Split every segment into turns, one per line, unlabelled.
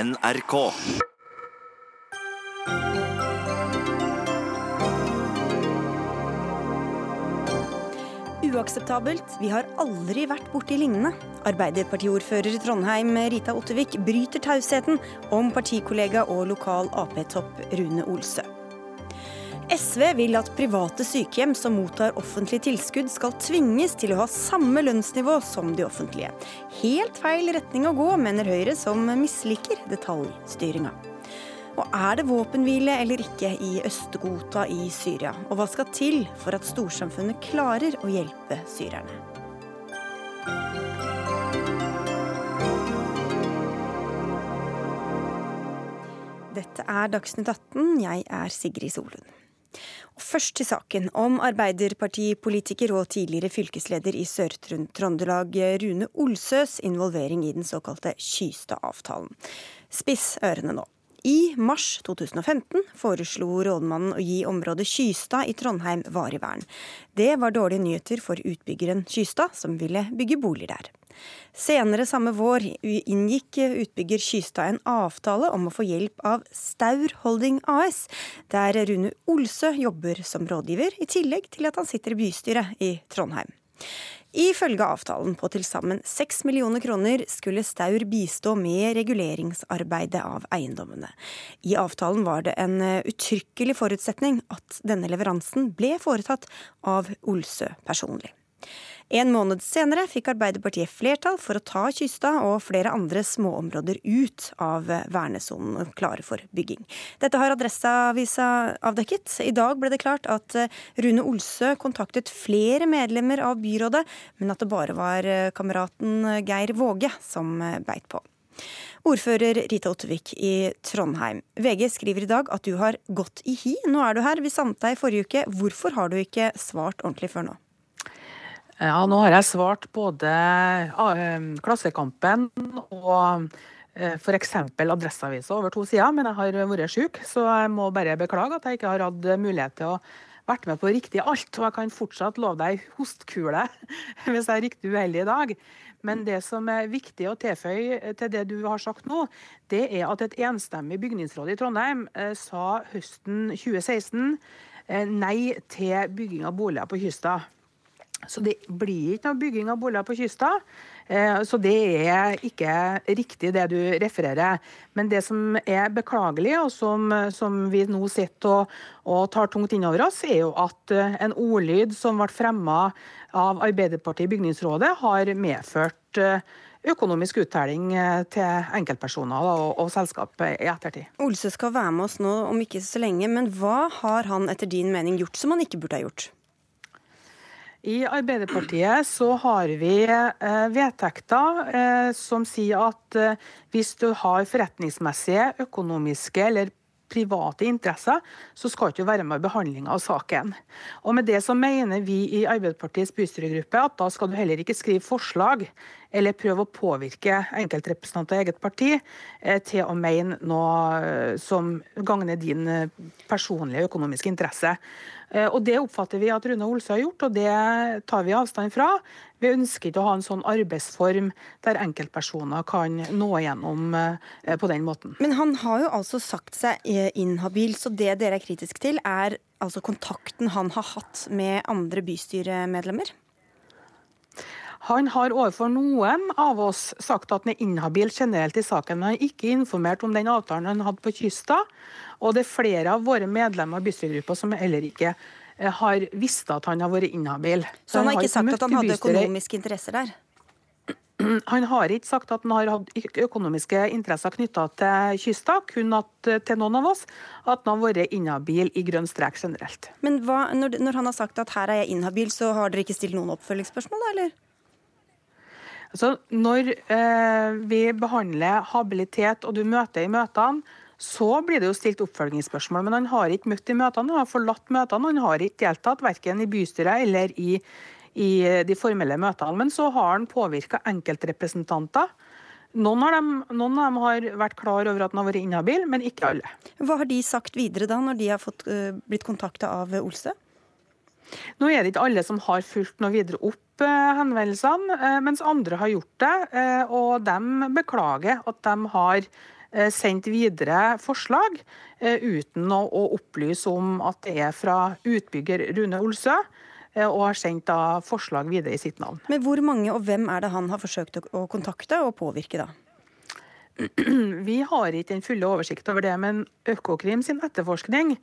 NRK.
Uakseptabelt. Vi har aldri vært borti lignende. Arbeiderpartiordfører i Trondheim Rita Ottervik bryter tausheten om partikollega og lokal Ap-topp Rune Olsø. SV vil at private sykehjem som mottar offentlige tilskudd, skal tvinges til å ha samme lønnsnivå som de offentlige. Helt feil retning å gå, mener Høyre, som misliker detaljstyringa. Og er det våpenhvile eller ikke i Øst-Ghouta i Syria? Og hva skal til for at storsamfunnet klarer å hjelpe syrerne? Dette er Dagsnytt 18. Jeg er Sigrid Solund. Først til saken om Arbeiderpartipolitiker og tidligere fylkesleder i Sør-Trøndelag Rune Olsøs involvering i den såkalte Kystad-avtalen. Spiss ørene nå. I mars 2015 foreslo rådmannen å gi området Kystad i Trondheim varig vern. Det var dårlige nyheter for utbyggeren Kystad, som ville bygge boliger der. Senere samme vår inngikk utbygger Kystad en avtale om å få hjelp av Staur Holding AS, der Rune Olsø jobber som rådgiver, i tillegg til at han sitter i bystyret i Trondheim. Ifølge avtalen på til sammen 6 millioner kroner skulle Staur bistå med reguleringsarbeidet av eiendommene. I avtalen var det en uttrykkelig forutsetning at denne leveransen ble foretatt av Olsø personlig. En måned senere fikk Arbeiderpartiet flertall for å ta Kystad og flere andre småområder ut av vernesonen klare for bygging. Dette har Adresseavisa avdekket. I dag ble det klart at Rune Olsø kontaktet flere medlemmer av byrådet, men at det bare var kameraten Geir Våge som beit på. Ordfører Rita Ottervik i Trondheim. VG skriver i dag at du har gått i hi. Nå er du her. Vi savnet deg i forrige uke. Hvorfor har du ikke svart ordentlig før nå?
Ja, nå har jeg svart både Klassekampen og f.eks. Adresseavisa over to sider, men jeg har vært syk, så jeg må bare beklage at jeg ikke har hatt mulighet til å vært med på riktig alt. Og jeg kan fortsatt love deg hostkule hvis jeg er riktig uheldig i dag. Men det som er viktig å tilføye til det du har sagt nå, det er at et enstemmig bygningsråd i Trondheim sa høsten 2016 nei til bygging av boliger på Kystad. Så det blir ikke noe bygging av boliger på kysta. Så det er ikke riktig det du refererer. Men det som er beklagelig, og som, som vi nå sitter og, og, tar tungt inn over oss, er jo at en ordlyd som ble fremma av Arbeiderpartiet i bygningsrådet, har medført økonomisk uttelling til enkeltpersoner og, og selskap i ettertid.
Olse skal være med oss nå om ikke så lenge, men hva har han etter din mening gjort som han ikke burde ha gjort?
I Arbeiderpartiet så har vi eh, vedtekter eh, som sier at eh, hvis du har forretningsmessige, økonomiske eller private interesser, så skal ikke være med i behandlinga av saken. Og Med det så mener vi i Arbeiderpartiets bystyregruppe at da skal du heller ikke skrive forslag eller prøve å påvirke enkeltrepresentanter i eget parti til å mene noe som gagner din personlige økonomiske interesse. Eh, og Det oppfatter vi at Rune Olsø har gjort, og det tar vi avstand fra. Vi ønsker ikke å ha en sånn arbeidsform der enkeltpersoner kan nå igjennom eh, på den måten.
Men han har jo altså sagt seg eh, inhabil, så det dere er kritisk til, er altså kontakten han har hatt med andre bystyremedlemmer?
Han har overfor noen av oss sagt at han er inhabil generelt i saken, men han har ikke informert om den avtalen han hadde på Kystad. Og det er flere av våre medlemmer av bystyregruppa som heller ikke eh, har visst at han har vært inhabil.
Så han har ikke sagt at han hadde økonomiske interesser der?
Han har ikke sagt at han har hatt økonomiske interesser knytta til kysta, kun at, til noen av oss at han har vært inhabil i grønn strek generelt.
Men hva, når, når, han har sagt at her er jeg inhabil, så har dere ikke stilt noen oppfølgingsspørsmål, eller?
Altså, når eh, vi behandler habilitet og du møter i møtene, så blir det jo stilt oppfølgingsspørsmål. Men han har ikke møtt i møtene, han har forlatt møtene. Han har ikke deltatt verken i bystyret eller i, i de formelle møtene. Men så har han påvirka enkeltrepresentanter. Noen av, dem, noen av, dem, har vært klar over at han har vært inhabil, men ikke alle.
Hva har de sagt videre da, når de har fått, uh, blitt kontakta av Olse?
Nå er det ikke alle som har fulgt noe videre opp opp henvendelsene, mens andre har gjort det. Og de beklager at de har sendt videre forslag uten å opplyse om at det er fra utbygger Rune Olsø. Og har sendt da forslag videre i sitt navn.
Men hvor mange og hvem er det han har forsøkt å kontakte og påvirke, da?
Vi har ikke den fulle oversikt over det, men Økokrim sin etterforskning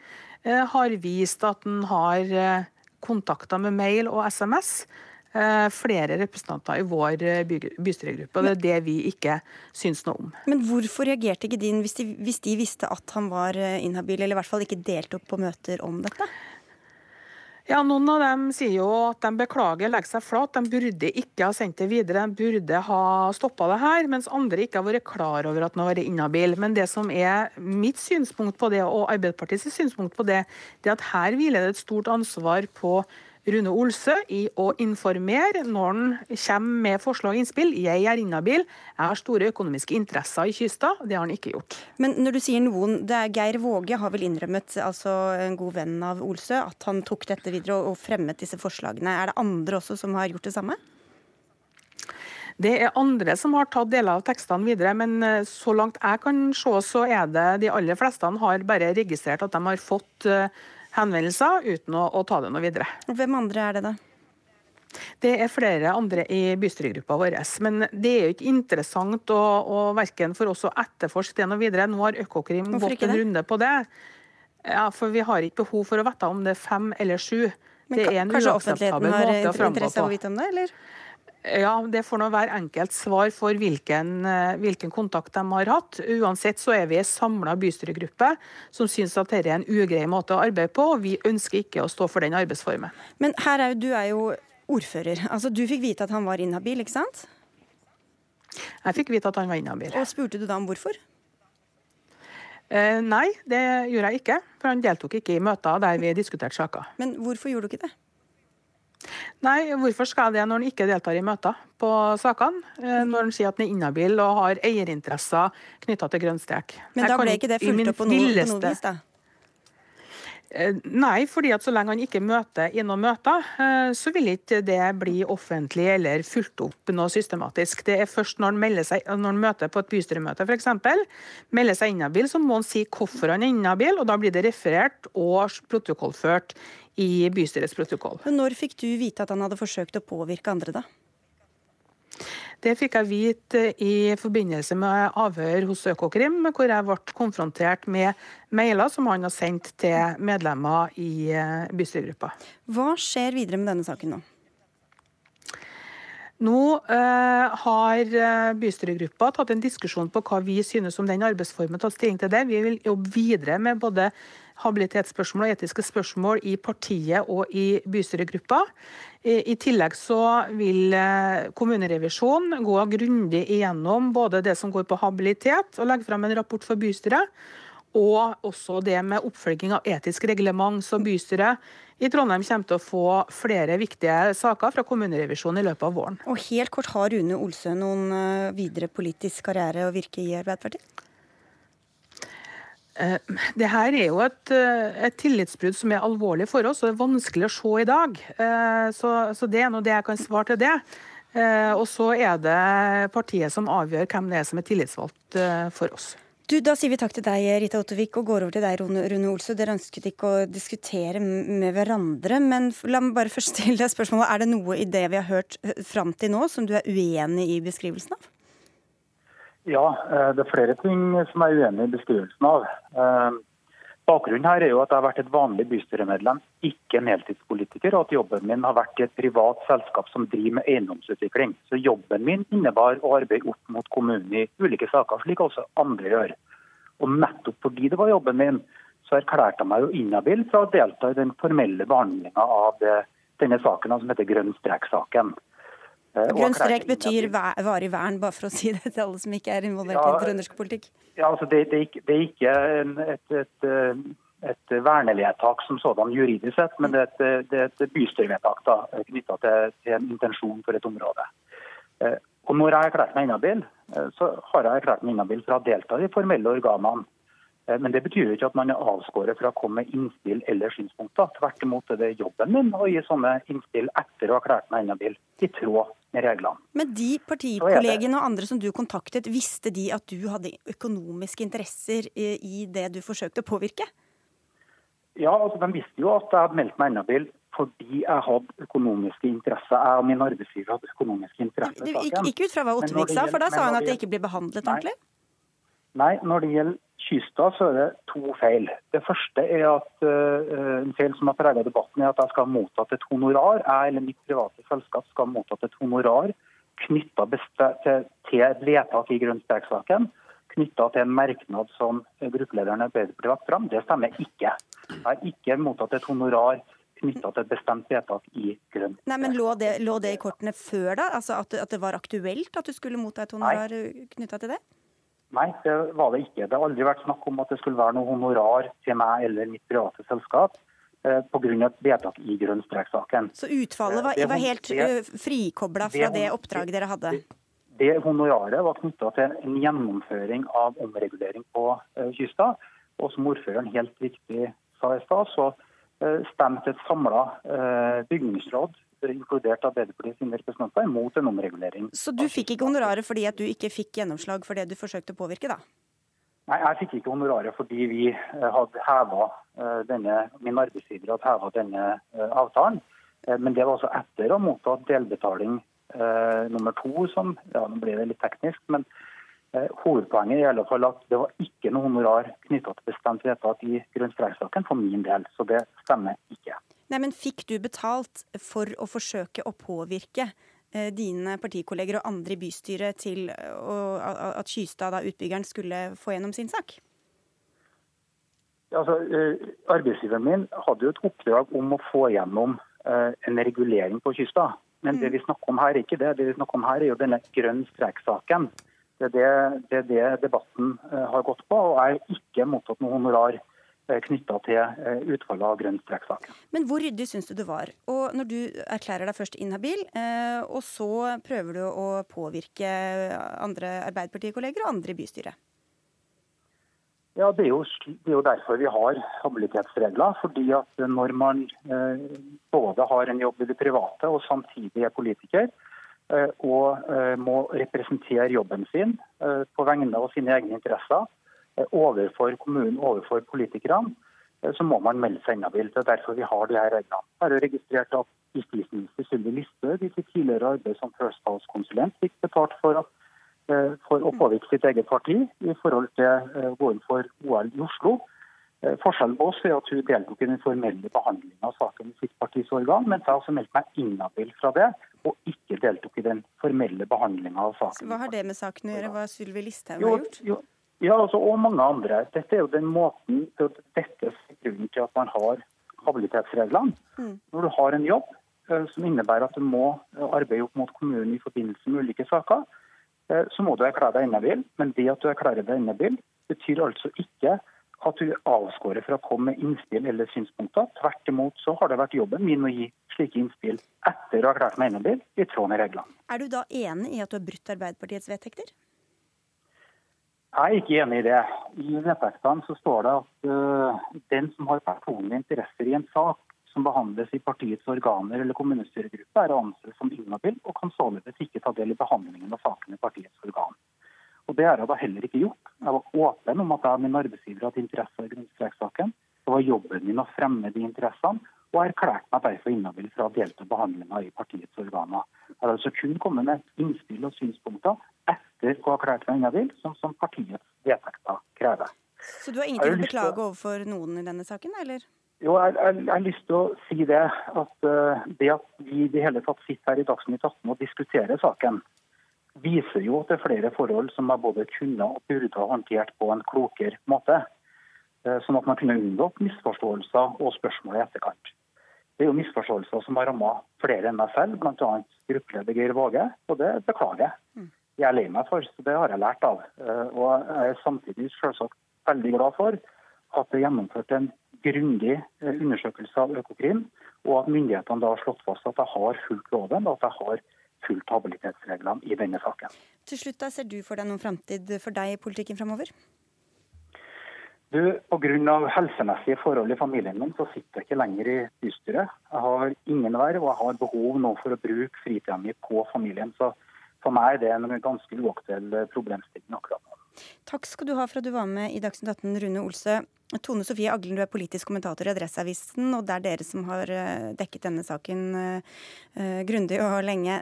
eh, har vist at den har eh, kontakter med mail og SMS eh, flere representanter i vår bystyregruppe. og Det er det vi ikke syns noe om.
Men hvorfor reagerte ikke din hvis de, hvis de visste at han var inhabil, eller i hvert fall ikke deltok på møter om dette?
Ja, Noen av dem sier jo at de beklager, legger seg flat. De burde ikke ha sendt det videre, de burde ha stoppa det her. Mens andre ikke har vært klar over at han har vært inhabil. Men det som er mitt synspunkt på det, og Arbeiderpartiets synspunkt på det, det er at her hviler det et stort ansvar på Rune Olsø i å informere når han kommer med forslag og innspill. Jeg er inhabil, jeg har store økonomiske interesser i kysta. Det har han ikke gjort.
Men når du sier noen, det er Geir Våge har vel innrømmet, altså en god venn av Olsø, at han tok dette videre og fremmet disse forslagene. Er det andre også som har gjort det samme?
Det er andre som har tatt deler av tekstene videre, men eh, så langt jeg kan se, så er det de aller fleste har bare registrert at de har fått uh, henvendelser uten å, å ta det noe videre.
Hvem andre er det, da?
Det er flere andre i bystyregruppa vår. Men det er jo ikke interessant å, å verken for oss å etterforske det noe videre. Nå har Økokrim gått en runde på det. Ja, for Vi har ikke behov for å vite om det er fem eller sju.
Men det er en kanskje offentligheten har interesse av å vite om det, eller?
Ja, Det får nå være enkelt svar for hvilken, eh, hvilken, kontakt de har hatt. Uansett så er vi en samla bystyregruppe som syns at dette er en ugrei måte å arbeide på. og Vi ønsker ikke å stå for den arbeidsformen.
Men her er jo, du er jo ordfører. Altså, Du fikk vite at han var inhabil, ikke sant?
Jeg fikk vite at han var inhabil.
Og Spurte du da om hvorfor?
Eh, nei, det gjorde jeg ikke. For han deltok ikke i møter der vi diskuterte saker.
Men hvorfor gjorde du ikke det?
Nei, hvorfor skal det når han ikke deltar i møter på sakene? Eh, når han sier at han er inhabil og har eierinteresser knytta til grønn strek.
Men da ble ikke det fulgt opp på noe, på noe vis, da?
Eh, nei, fordi at så lenge han ikke møter i noen møter, eh, så vil ikke det bli offentlig eller fulgt opp noe systematisk. Det er først når han, seg, når han møter på et bystyremøte f.eks., melder seg inhabil, så må han si hvorfor han er inhabil, og da blir det referert og protokollført i bystyrets protokoll.
Men Når fikk du vite at han hadde forsøkt å påvirke andre, da?
Det fikk jeg vite i forbindelse med avhør hos Økokrim, hvor jeg ble konfrontert med mailer som han har sendt til medlemmer i eh, bystyregruppa.
Hva skjer videre med denne saken nå?
Nå eh, har eh, bystyregruppa tatt en diskusjon på hva vi synes om den arbeidsformen. tatt stilling til det. Vi vil jobbe videre med både habilitetsspørsmål og etiske spørsmål i partiet og i bystyregruppa. I tillegg så vil eh, kommunerevisjonen gå grundig igjennom både det som går på habilitet, og legge frem en rapport for bystyret, og også det med oppfølging av etisk reglement. Så bystyret i Trondheim kommer til å få flere viktige saker fra kommunerevisjonen i løpet av våren.
Og helt kort, Har Rune Olsø noen eh, videre politisk karriere å virke i Arbeiderpartiet?
Eh, det her er jo et, eh, et, tillitsbrudd som er alvorlig for oss, og det er vanskelig å se i dag. Så, så det er nå det jeg kan svare til det. Og så er det partiet som avgjør hvem det er som er tillitsvalgt for oss.
Du, Da sier vi takk til deg, Rita Ottervik, og går over til deg, Rune Olsø. Dere ønsket ikke å diskutere med hverandre, men la meg bare først stille deg spørsmålet. Er det noe i det vi har hørt eh, fram til nå som du er uenig i beskrivelsen av?
Ja, eh, det er flere ting som jeg er uenig i beskrivelsen av. Eh, bakgrunnen her er jo at jeg har vært et vanlig bystyremedlem, ikke en heltidspolitiker, og at jobben min har vært i et privat selskap som driver med eiendomsutvikling. Så jobben min innebar å arbeide opp mot kommunen i ulike saker, slik også andre gjør. Og nettopp fordi det var jobben min, så erklærte jeg meg jo inhabil fra å delta i den formelle behandlinga av det, denne saken som heter grønn strek-saken.
Eh, grønn strek betyr varig vern, bare for å si det til alle som ikke er involvert ja, i trøndersk politikk?
Ja, altså det, det, er ikke et, et, eh, et vernevedtak som sådan juridisk sett, men det er et, det er et bystyrevedtak knytta til, til, en intensjon for et område. Eh, og Når jeg har erklært meg inhabil, så har jeg erklært meg inhabil for å ha deltatt i formelle organene Eh, men det betyr jo ikke at man er avskåret fra å komme med innspill eller synspunkter. Tvert imot er det jobben min å gi sånne innspill etter å ha erklært meg inhabil, i tråd reglene.
Men de partikollegene og andre som du kontaktet, visste de at du hadde økonomiske interesser i det du forsøkte å påvirke?
Ja, altså De visste jo at jeg hadde meldt meg inhabil fordi jeg hadde økonomiske interesser. Jeg og min arbeidsgiver hadde økonomiske interesser.
Ikke ut fra hva Ottervik sa, for da sa han at det ikke ble behandlet ordentlig?
Nei, når det gjelder Kystad, så er det to feil. Det første er at uh, en feil som har preget debatten, er at jeg skal ha mottatt et honorar. Jeg eller mitt private selskap skal ha mottatt et honorar knytta til, til et vedtak i Grønn strek-saken. Knytta til en merknad som gruppelederen i Arbeiderpartiet lagt fram. Det stemmer ikke. Jeg har ikke mottatt et honorar knytta til et bestemt vedtak i Grønn.
Nei, men lå det, lå det, i kortene før, da? Altså at, at, det var aktuelt at du skulle motta et honorar knytta til det?
Nei, det var det ikke. Det har aldri vært snakk om at det skulle være noe honorar til meg eller mitt private selskap eh, pga. et vedtak i grønn strek-saken.
Så utfallet var, var helt uh, frikobla fra det, det oppdraget dere hadde? Det,
honoraret var knytta til en gjennomføring av omregulering på eh, kysta. Og som ordføreren helt riktig sa i stad, så stemte et samla uh, bygningsråd inkludert Arbeiderpartiet sine representanter, mot en omregulering.
Så du fikk ikke honoraret fordi at du ikke fikk gjennomslag for det du forsøkte å påvirke, da?
Nei, jeg fikk ikke honoraret fordi vi eh, hadde heva eh, denne, min arbeidsgiver hadde heva denne eh, avtalen. Men det var altså etter å ha mottatt delbetaling eh, nummer to, som ja, nå blir det litt teknisk, men eh, hovedpoenget er i alle fall at det var ikke noe honorar knytta til bestemt vedtak i grunnstreksaken for min del, så det stemmer ikke.
Nei, men Fikk du betalt for å forsøke å påvirke eh, dine partikolleger og andre i bystyret til å, at Kystad, da, utbyggeren, skulle få gjennom sin sak?
Altså, eh, arbeidsgiveren min hadde jo et oppdrag om å få gjennom eh, en regulering på Kystad. Men mm. det vi snakker om her er ikke det. Det vi snakker om her er jo denne grønn strek-saken. Det, det, det er det debatten har gått på. Og jeg har ikke mottatt noe honorar Eh, knytta til eh, utfallet av grønn strekksaken.
Men hvor ryddig syns du det var? Og når du erklærer deg først inhabil, eh, og så prøver du å påvirke andre Arbeiderpartikolleger og andre i bystyret?
Ja, det er, jo, det er, jo, derfor vi har habilitetsregler. fordi at når man eh, både har en jobb i det private og samtidig er politiker, eh, og eh, må representere jobben sin på vegne av sine egne interesser, Eh, overfor kommunen, overfor politikerne, eh, så må man melde seg inhabil. Det er derfor vi har de her reglene. Jeg har registrert at justisminister Sylvi Listhaug i sitt tidligere arbeid som First House-konsulent fikk betalt for, eh, for, å påvirke sitt eget parti i forhold til å gå inn for OL i Oslo. Forskjellen på oss er at hun deltok i den formelle behandlingen av saken i sitt partis organ, mens jeg også meldte meg inhabil fra det, og ikke deltok i den formelle behandlinga av saken.
Hva har det med saken å gjøre, hva Sylvi Listhaug har gjort? Jo,
ja, altså, og mange andre. Dette er jo den måten dette er grunnen til at man har habilitetsreglene. Mm. Når du har en jobb eh, som innebærer at du må eh, arbeide opp mot kommunen i forbindelse med ulike saker, eh, så må du erklære deg inhabil. Men det at du erklærer deg inhabil, betyr altså ikke at hun avskårer fra å komme med innspill eller synspunkter. Tvert imot så har det vært jobben min å gi slike innspill etter å ha klart meg inhabil, i tråd med reglene.
Er du da enig i at du har brutt Arbeiderpartiets vedtekter?
Jeg er ikke enig i det. I vedtektene så står det at uh, den som har personlige interesser i en sak som behandles i partiets organer eller kommunestyregruppe, er å anse som inhabil og kan således ikke ta del i behandlingen av saken i partiets organ. Og Det har jeg da heller ikke gjort. Jeg var åpen om at jeg og min arbeidsgiver hadde interesser i grunnstrekssaken. Det var jobben min å fremme de interessene, og erklærte meg derfor inhabil fra å delta i behandlinga i partiets organer. Jeg har altså kun kommet med innspill og synspunkter etter å ha erklært meg inhabil, som, som partiets vedtekter krever.
Så du har ingenting å beklage overfor noen i denne saken, eller?
Jo, jeg, jeg, jeg, har lyst til å si det. At uh, det at vi i det hele tatt sitter her i Dagsnytt 18 og diskuterer saken, viser jo at det er flere forhold som jeg både kunne og burde ha håndtert på en klokere måte. Uh, sånn at man kunne unngått misforståelser og spørsmål i etterkant. Det er jo misforståelser som har rammet flere enn meg selv, bl.a. gruppeleder Geir Våge, og det beklager jeg. Mm jeg er lei meg for. så Det har jeg lært av. Eh, og jeg er samtidig selvsagt veldig glad for at det er gjennomført en grundig eh, undersøkelse av Økokrim, og at myndighetene da har slått fast at jeg har fulgt loven og at jeg har fulgt habilitetsreglene i denne saken.
Til slutt, da, Ser du for deg noen framtid for deg i politikken framover?
Du, Pga. helsemessige forhold i familien min så sitter jeg ikke lenger i bystyret. Jeg har ingen verv og jeg har behov nå for å bruke fritida mi på familien. Så for meg er det en ganske uaktuell problemstilling akkurat nå.
Takk skal du ha for at du var med i Dagsnytt 18, Rune Olsø. Tone Sofie Aglen, du er politisk kommentator i Adresseavisen, og det er dere som har eh, dekket denne saken uh, grundig og lenge.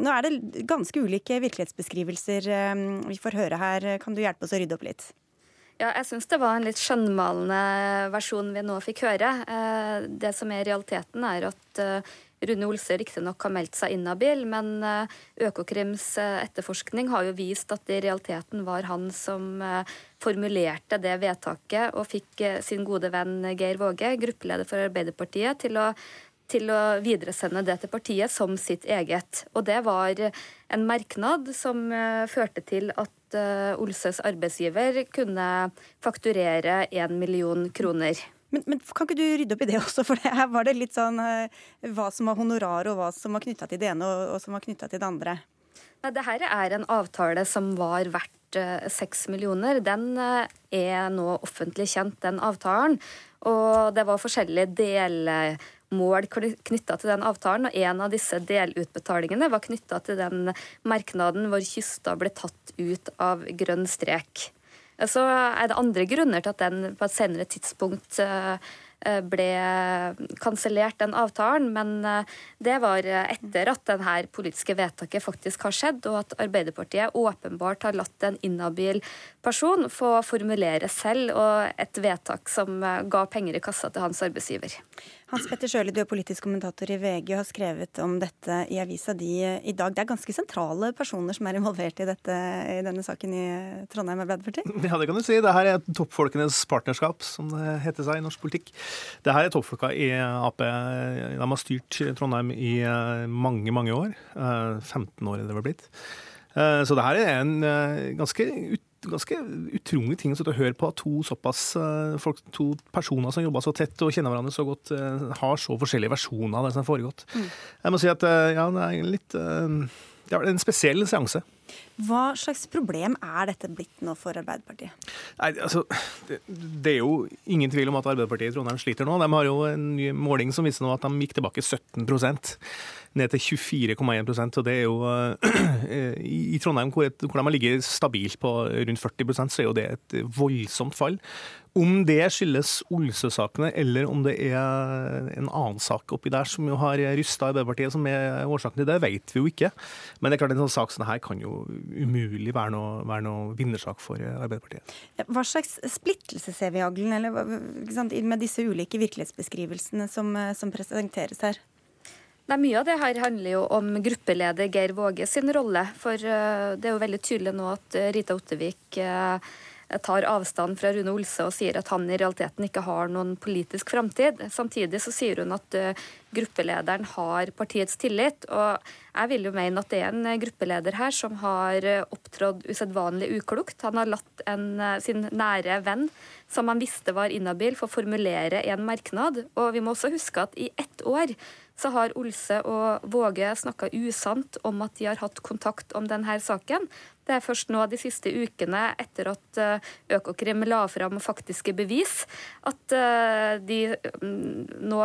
Nå er det ganske ulike virkelighetsbeskrivelser vi får høre her. Kan du hjelpe oss å rydde opp litt?
Ja, jeg syns det var en litt skjønnmalende versjon vi nå fikk høre. Det som er realiteten, er at Rune Olse riktignok har meldt seg inhabil, men eh, Økokrims eh, etterforskning har jo vist at det i realiteten var han som eh, formulerte det vedtaket og fikk sin gode venn Geir Våge, gruppeleder for Arbeiderpartiet, til å til å videresende det til partiet som sitt eget. Og det var en merknad som førte til at Olses arbeidsgiver kunne fakturere 1 million kroner.
Men, men, kan ikke du rydde opp i det også, for her var det litt sånn uh, hva som var honorar og hva som var knytta til det ene og, og som var knytta til det andre?
Nei, det her er en avtale som var verdt eh, seks millioner. Den uh, er nå offentlig kjent, den avtalen. Og det var forskjellige delmål knytta til den avtalen, og en av disse delutbetalingene var knytta til den merknaden hvor kysta ble tatt ut av grønn strek. Så er det andre grunner til at den på et senere tidspunkt eh, eh, ble kansellert, den avtalen. Men eh, det var etter at denne politiske vedtaket faktisk har skjedd, og at Arbeiderpartiet åpenbart har latt en inhabil person få formulere selv og et vedtak som ga penger i kassa til hans arbeidsgiver.
Hans Petter Sjøli, du er politisk kommentator i VG og har skrevet om dette i avisa di i dag. Det er ganske sentrale personer som er involvert i, dette, i denne saken i Trondheim Arbeiderparti?
Ja, det kan du si. Det her er toppfolkenes partnerskap, som det heter seg i norsk politikk. Det her er toppfolka i Ap. De har styrt Trondheim i eh, mange, mange år. 15 eh, år er det vel blitt. Eh, så det her er en ganske ut ganske utrolig ting å sitte og høre på at to såpass eh, folk, to personer som jobber så tett og kjenner hverandre så godt, eh, har så forskjellige versjoner av det som har foregått. Mm. Jeg må si at eh, ja, det er litt det er en spesiell seanse.
Hva slags problem er dette blitt nå for Arbeiderpartiet?
Nei, altså, det, det, er jo ingen tvil om at Arbeiderpartiet i Trondheim sliter nå. De har jo en ny måling som viser nå at de gikk tilbake 17% ned til 24,1% og det er jo I Trondheim, hvor, de har ligget stabilt på rundt 40 så er jo det et voldsomt fall. Om det skyldes Olsø-sakene, eller om det er en annen sak oppi der som jo har rysta Arbeiderpartiet, som er årsaken til det, vet vi jo ikke. Men det er klart en sånn sak som dette kan jo umulig være noe, være noe vinnersak for Arbeiderpartiet.
Hva slags splittelse ser vi, i Aglen, eller, med disse ulike virkelighetsbeskrivelsene som, som presenteres her?
Nei, Mye av det her handler jo om gruppeleder Geir Våge sin rolle. For eh, det er jo veldig tydelig nå at eh, Rita Ottevik eh, tar avstand fra Rune Olse og sier at han i realiteten ikke har noen politisk framtid. Samtidig så sier hun at gruppelederen har partiets tillit. Og jeg vil jo mene at det er en gruppeleder her som har opptrådt usedvanlig uklokt. Han har latt en, sin nære venn, som han visste var inhabil, få formulere en merknad. Og vi må også huske at i ett år så har Olse og Våge snakka usant om at de har hatt kontakt om denne saken. Det er først nå de siste ukene, etter at eh, Økokrim la fram faktiske bevis, at eh, de mm, nå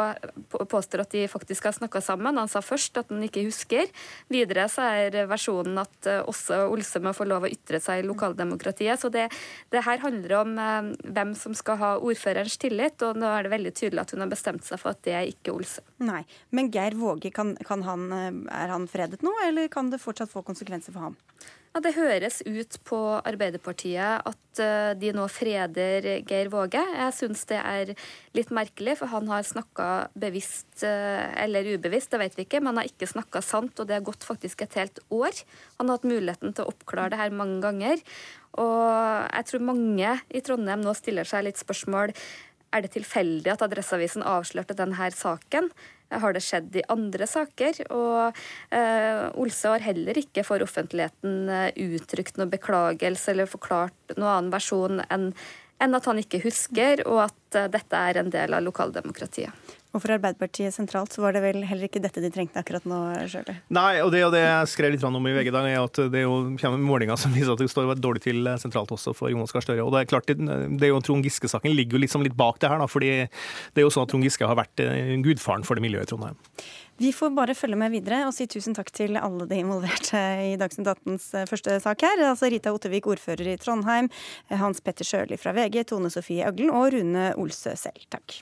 påstår at de faktisk har snakka sammen. Han sa først at han ikke husker. Videre så er versjonen at eh, også Olse må få lov å ytre seg i lokaldemokratiet. Så det, det her handler om hvem som skal ha ordførerens tillit, og nå er det veldig tydelig at hun har bestemt seg for at det er ikke Olse.
Nei, Men Geir Våge, kan, kan han, er han fredet nå, eller kan det fortsatt få konsekvenser for ham?
Ja, Det høres ut på Arbeiderpartiet at eh, de nå freder Geir Våge. Jeg syns det er litt merkelig, for han har snakka bevisst eh, eller ubevisst, det vet vi ikke, men han har ikke snakka sant, og det har gått faktisk et helt år. Han har hatt muligheten til å oppklare det her mange ganger. Og jeg tror mange i Trondheim nå stiller seg litt spørsmål er det tilfeldig at Adresseavisen avslørte denne saken? Har det skjedd i andre saker? Og eh, Olse har heller ikke for offentligheten eh, uttrykt noe beklagelse eller forklart noen annen versjon enn enn at han ikke husker, og at uh, dette er en del av lokaldemokratiet.
Og for Arbeiderpartiet sentralt så var det vel heller ikke dette de trengte akkurat nå, Sjøli?
Nei, og det, og det jeg skrev litt om i VG i dag, er at det er jo, kommer målinger som viser at det står dårlig til sentralt også for Jonas Gahr Støre. Og det er klart, det, det er jo Trond Giske-saken ligger jo liksom litt bak det her, da, fordi det er jo sånn at Trond Giske har vært eh, gudfaren for det miljøet i Trondheim.
Vi får bare følge med videre og si tusen takk til alle de involverte i Dagsnytt 18s eh, første sak her. Altså Rita Ottevik, ordfører i Trondheim, Hans Petter Sjøli fra VG, Tone Sofie Øglen og Rune Olsø selv. Takk.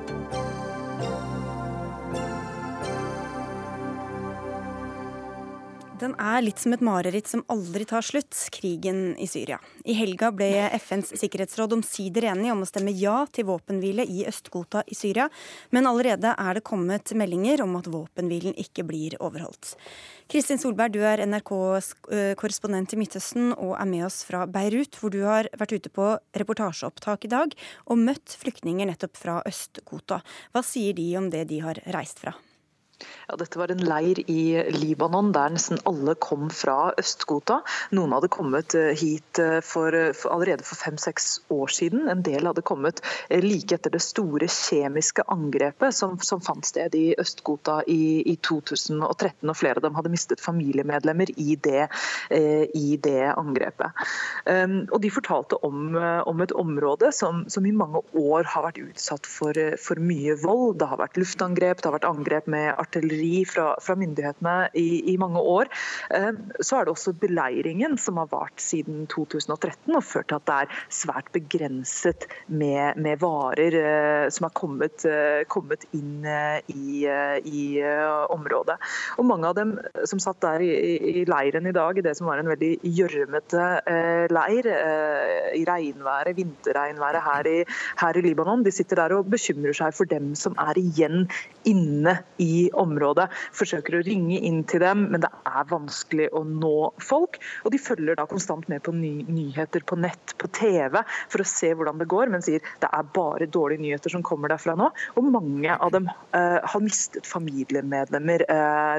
Den er litt som et mareritt som aldri tar slutt, krigen i Syria. I helga ble FNs sikkerhetsråd omsider enige om å stemme ja til våpenhvile i Øst-Ghouta i Syria, men allerede er det kommet meldinger om at våpenhvilen ikke blir overholdt. Kristin Solberg, du er NRKs korrespondent i Midtøsten og er med oss fra Beirut, hvor du har vært ute på reportasjeopptak i dag og møtt flyktninger nettopp fra Øst-Ghouta. Hva sier de om det de har reist fra?
Ja, dette var en leir i Libanon der nesten alle kom fra Øst-Ghouta. Noen hadde kommet eh, hit eh, for, for allerede for fem-seks år siden. En del hadde kommet eh, like etter det store kjemiske angrepet som, som fant sted i Øst-Ghouta i, i, 2013. og Flere av dem hadde mistet familiemedlemmer i det, i det angrepet. Um, og De fortalte om, om et område som, som, i mange år har vært utsatt for, for mye vold. Det har vært luftangrep, det har vært angrep med artilleri fra, fra myndighetene i, i, mange år. Eh, så er det også beleiringen som har vart siden 2013 og ført til at det er svært begrenset med, med varer eh, som har kommet, eh, kommet inn i, i, området. Og Mange av dem som satt der i, i, leiren i dag, i det som var en veldig gjørmete leir, i regnværet, vinterregnværet her i, her i Libanon, de sitter der og bekymrer seg for dem som er igjen inne i området. Forsøker å ringe inn til dem, men det er vanskelig å nå folk. Og de følger da konstant med på ny nyheter på nett, på TV, for å se hvordan det går, men sier det er bare dårlige nyheter som kommer derfra nå. Og mange av dem uh, har mistet familiemedlemmer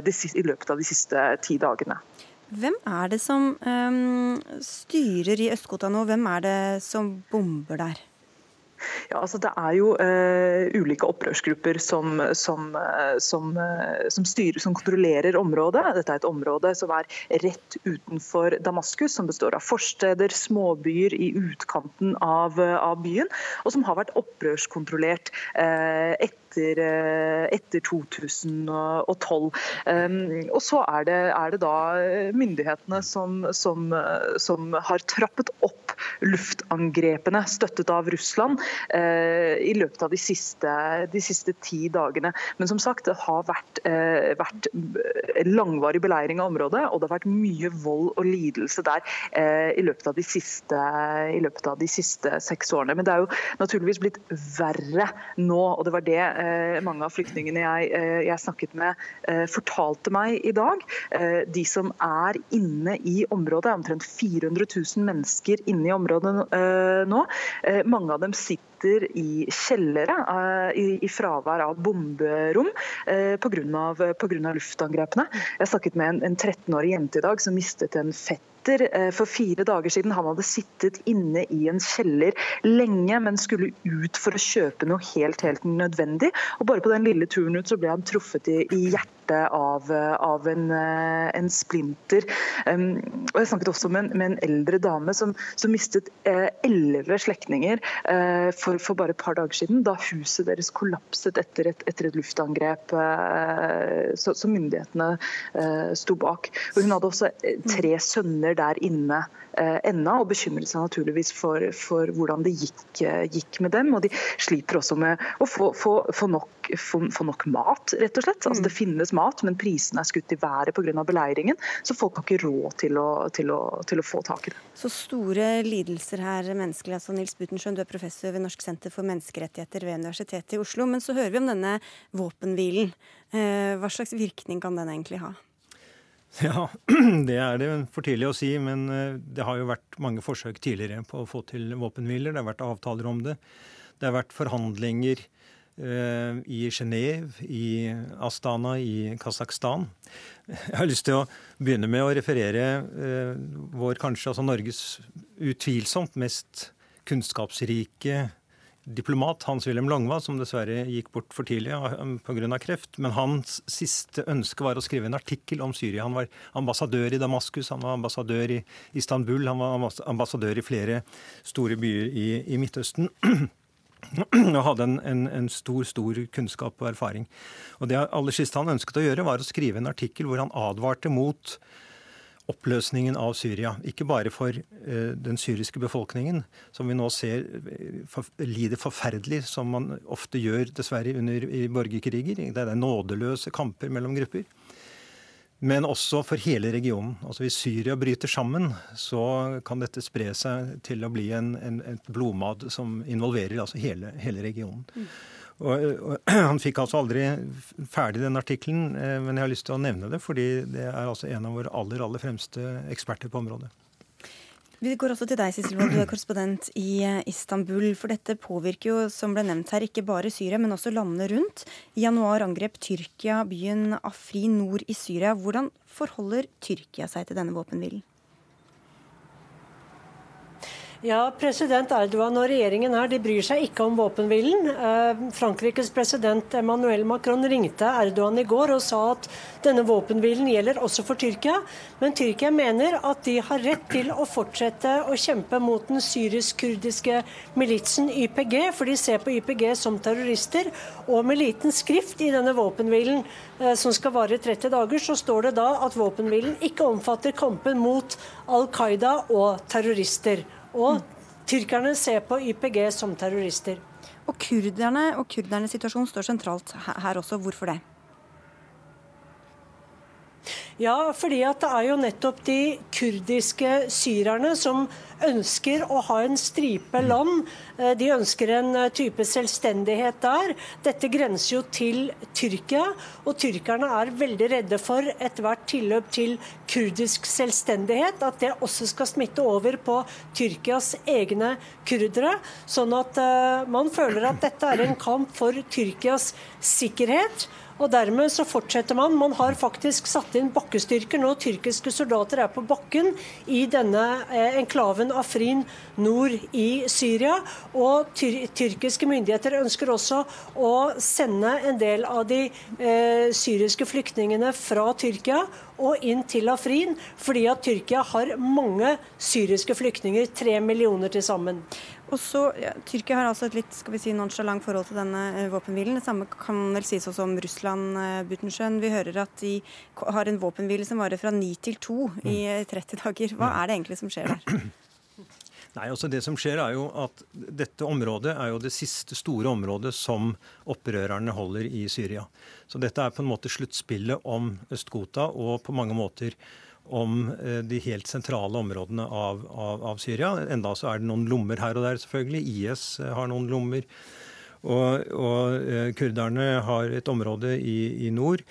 de, i løpet av de siste ti dagene.
Hvem er det som um, styrer i Øst-Ghouta nå? Hvem er det som bomber der?
Ja, altså Det er jo uh, ulike opprørsgrupper som, som, uh, som, uh, som, styrer, som kontrollerer området. Dette er et område som er rett utenfor Damaskus, som består av forsteder, småbyer i utkanten av, av byen, og som har vært opprørskontrollert etter etter, etter 2012. Og så er det, er det da myndighetene som, som, som, har trappet opp luftangrepene, støttet av Russland, Eh, i løpet av de siste, de siste, ti dagene. Men som sagt, det har vært, eh, vært langvarig beleiring av området, og det har vært mye vold og lidelse der eh, i løpet de siste, i løpet av de siste seks årene. Men det er jo naturligvis blitt verre nå, og det var det mange av flyktningene jeg, jeg snakket med fortalte meg i dag. De som er inne i området, er omtrent 400 000 mennesker inne i området nå. Mange av dem sitter i kjellere eh, i, fravær av bomberom eh, pga. luftangrepene. Jeg snakket med en 13-årig jente i dag som mistet en fett eh, for fire dager siden. Han hadde sittet inne i en kjeller lenge, men skulle ut for å kjøpe noe helt, helt nødvendig. Og Bare på den lille turen ut så ble han truffet i, i hjertet av, av en, en, splinter. Um, og Jeg snakket også med en, med en eldre dame som, som mistet elleve eh, slektninger eh, for for, bare et par dager siden, da huset deres kollapset etter et, etter et luftangrep eh, som myndighetene eh, sto bak. Og hun hadde også eh, tre sønner der inne Eh, ennå, og bekymrer seg naturligvis for, for hvordan det gikk, eh, gikk, med dem. Og de sliter også med å få, få, få, nok, få, nok, mat, rett og slett. Altså, det mm. finnes mat, men prisene er skutt i været pga. beleiringen, så folk har ikke råd til å, til, å, til å, få tak i det.
Så store lidelser her menneskelig. altså Nils Butenschøn, du er professor ved Norsk senter for menneskerettigheter ved Universitetet i Oslo. Men så hører vi om denne våpenhvilen. Eh, hva slags virkning kan den egentlig ha?
Ja, det er det for tidlig å si, men eh, det har jo vært mange forsøk tidligere på å få til våpenhviler. Det har vært avtaler om det. Det har vært forhandlinger i Genéve, i Astana i Kasakhstan. Jeg har lyst til å begynne med å referere vår kanskje, altså Norges utvilsomt mest kunnskapsrike diplomat, Hans-Wilhelm Longva, som dessverre gikk bort for tidlig pga. kreft. Men hans siste ønske var å skrive en artikkel om Syria. Han var ambassadør i Damaskus, han var ambassadør i Istanbul, han var ambassadør i flere store byer i, i Midtøsten. og hadde en, en, en, stor stor kunnskap og erfaring. Og Det aller siste han ønsket å gjøre, var å skrive en artikkel hvor han advarte mot oppløsningen av Syria. Ikke bare for uh, den syriske befolkningen, som vi nå ser uh, lider forferdelig, som man ofte gjør dessverre under i borgerkriger. Det er nådeløse kamper mellom grupper. Men også for hele regionen. Altså Hvis Syria bryter sammen, så kan dette spre seg til å bli en, en, et blodmad som involverer altså hele, hele regionen. Og, og, Han fikk altså aldri ferdig den artikkelen, eh, men jeg har lyst til å nevne det, fordi det er altså en av våre aller, aller fremste eksperter på området.
Vi går også til deg, Sissel du er korrespondent i eh, Istanbul. For dette påvirker jo, som ble nevnt her, ikke bare Syria, men også landene rundt. I januar angrep Tyrkia byen Afrin nord i Syria. Hvordan forholder Tyrkia seg til denne våpenhvilen?
Ja, President Erdogan og regjeringen her de bryr seg ikke om våpenhvilen. Eh, Frankrikes president Emmanuel Macron ringte Erdogan i går og sa at denne våpenhvilen gjelder også for Tyrkia. Men Tyrkia mener at de har rett til å fortsette å kjempe mot den syrisk-kurdiske militsen YPG, for de ser på YPG som terrorister. Og med liten skrift i denne våpenhvilen, eh, som skal vare 30 dager, så står det da at våpenhvilen ikke omfatter kampen mot Al Qaida og terrorister. Og tyrkerne ser på YPG som terrorister.
Og kurderne og kurdernes situasjon står sentralt her også. Hvorfor det?
Ja, fordi at det er jo nettopp de kurdiske syrerne som ønsker å ha en stripe land. Eh, de ønsker en eh, type selvstendighet der. Dette grenser jo til Tyrkia, og tyrkerne er veldig redde for ethvert tilløp til kurdisk selvstendighet, at det også skal smitte over på Tyrkias egne kurdere. Sånn at uh, man føler at dette er en kamp for Tyrkias sikkerhet. Og dermed så fortsetter man. Man har faktisk satt inn bakkestyrker nå. Tyrkiske soldater er på bakken i denne eh, enklaven Afrin nord i Syria. Og tyr tyrkiske myndigheter ønsker også å sende en del av de eh, syriske flyktningene fra Tyrkia og inn til Afrin, fordi at Tyrkia har mange syriske flyktninger, tre millioner til sammen.
Og så, ja, Tyrkia har altså et litt skal vi si, nonsjalant forhold til denne uh, våpenhvilen. Det samme kan vel sies også om Russland, uh, Butenschøn. Vi hører at de har en våpenhvile som varer fra 9 til 2 i 30 eh, dager. Hva er det egentlig som skjer der?
Nei, altså Det som skjer er jo at Dette området er jo det siste store området som opprørerne holder i Syria. Så dette er på en måte sluttspillet om Øst-Ghouta og på mange måter om eh, de helt sentrale områdene av, av, av, Syria. Enda så er det noen lommer her og der, selvfølgelig. IS eh, har noen lommer. Og, og eh, kurderne har et område i, i, nord.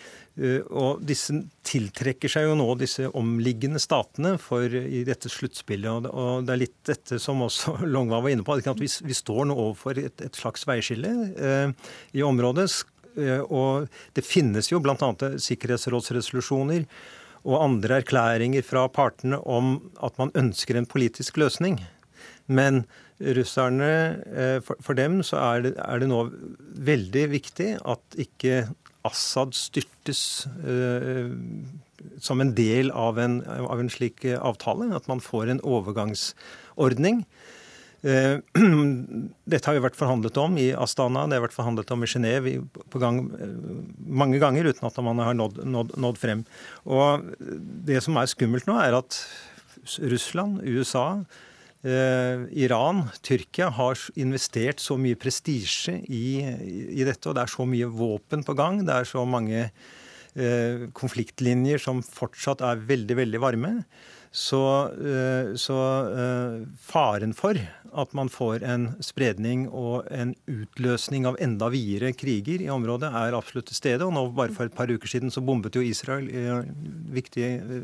Og disse tiltrekker seg jo nå disse omliggende statene for i dette sluttspillet. Og det er litt dette som også Longva var inne på, at vi, vi står nå overfor et, et slags veiskille eh, i området. Og det finnes jo bl.a. sikkerhetsrådsresolusjoner og andre erklæringer fra partene om at man ønsker en politisk løsning. Men russerne, eh, for dem så er det, er det nå veldig viktig at ikke Assad styrtes uh, som en del av en, av en, slik avtale. At man får en overgangsordning. Uh, dette har jo vært forhandlet om i Astana, det har vært forhandlet om i Genéve gang mange ganger uten at man har nådd, nådd, nådd, frem. Og Det som er skummelt nå, er at Russland, USA, eh, Iran, Tyrkia har investert så mye prestisje i, i, dette, og det er så mye våpen på gang. Det er så mange eh, konfliktlinjer som fortsatt er veldig, veldig varme. Så, eh, så eh, faren for at man får en spredning og en utløsning av enda videre kriger i området, er absolutt til stede. Og nå bare for et par uker siden så bombet jo Israel viktige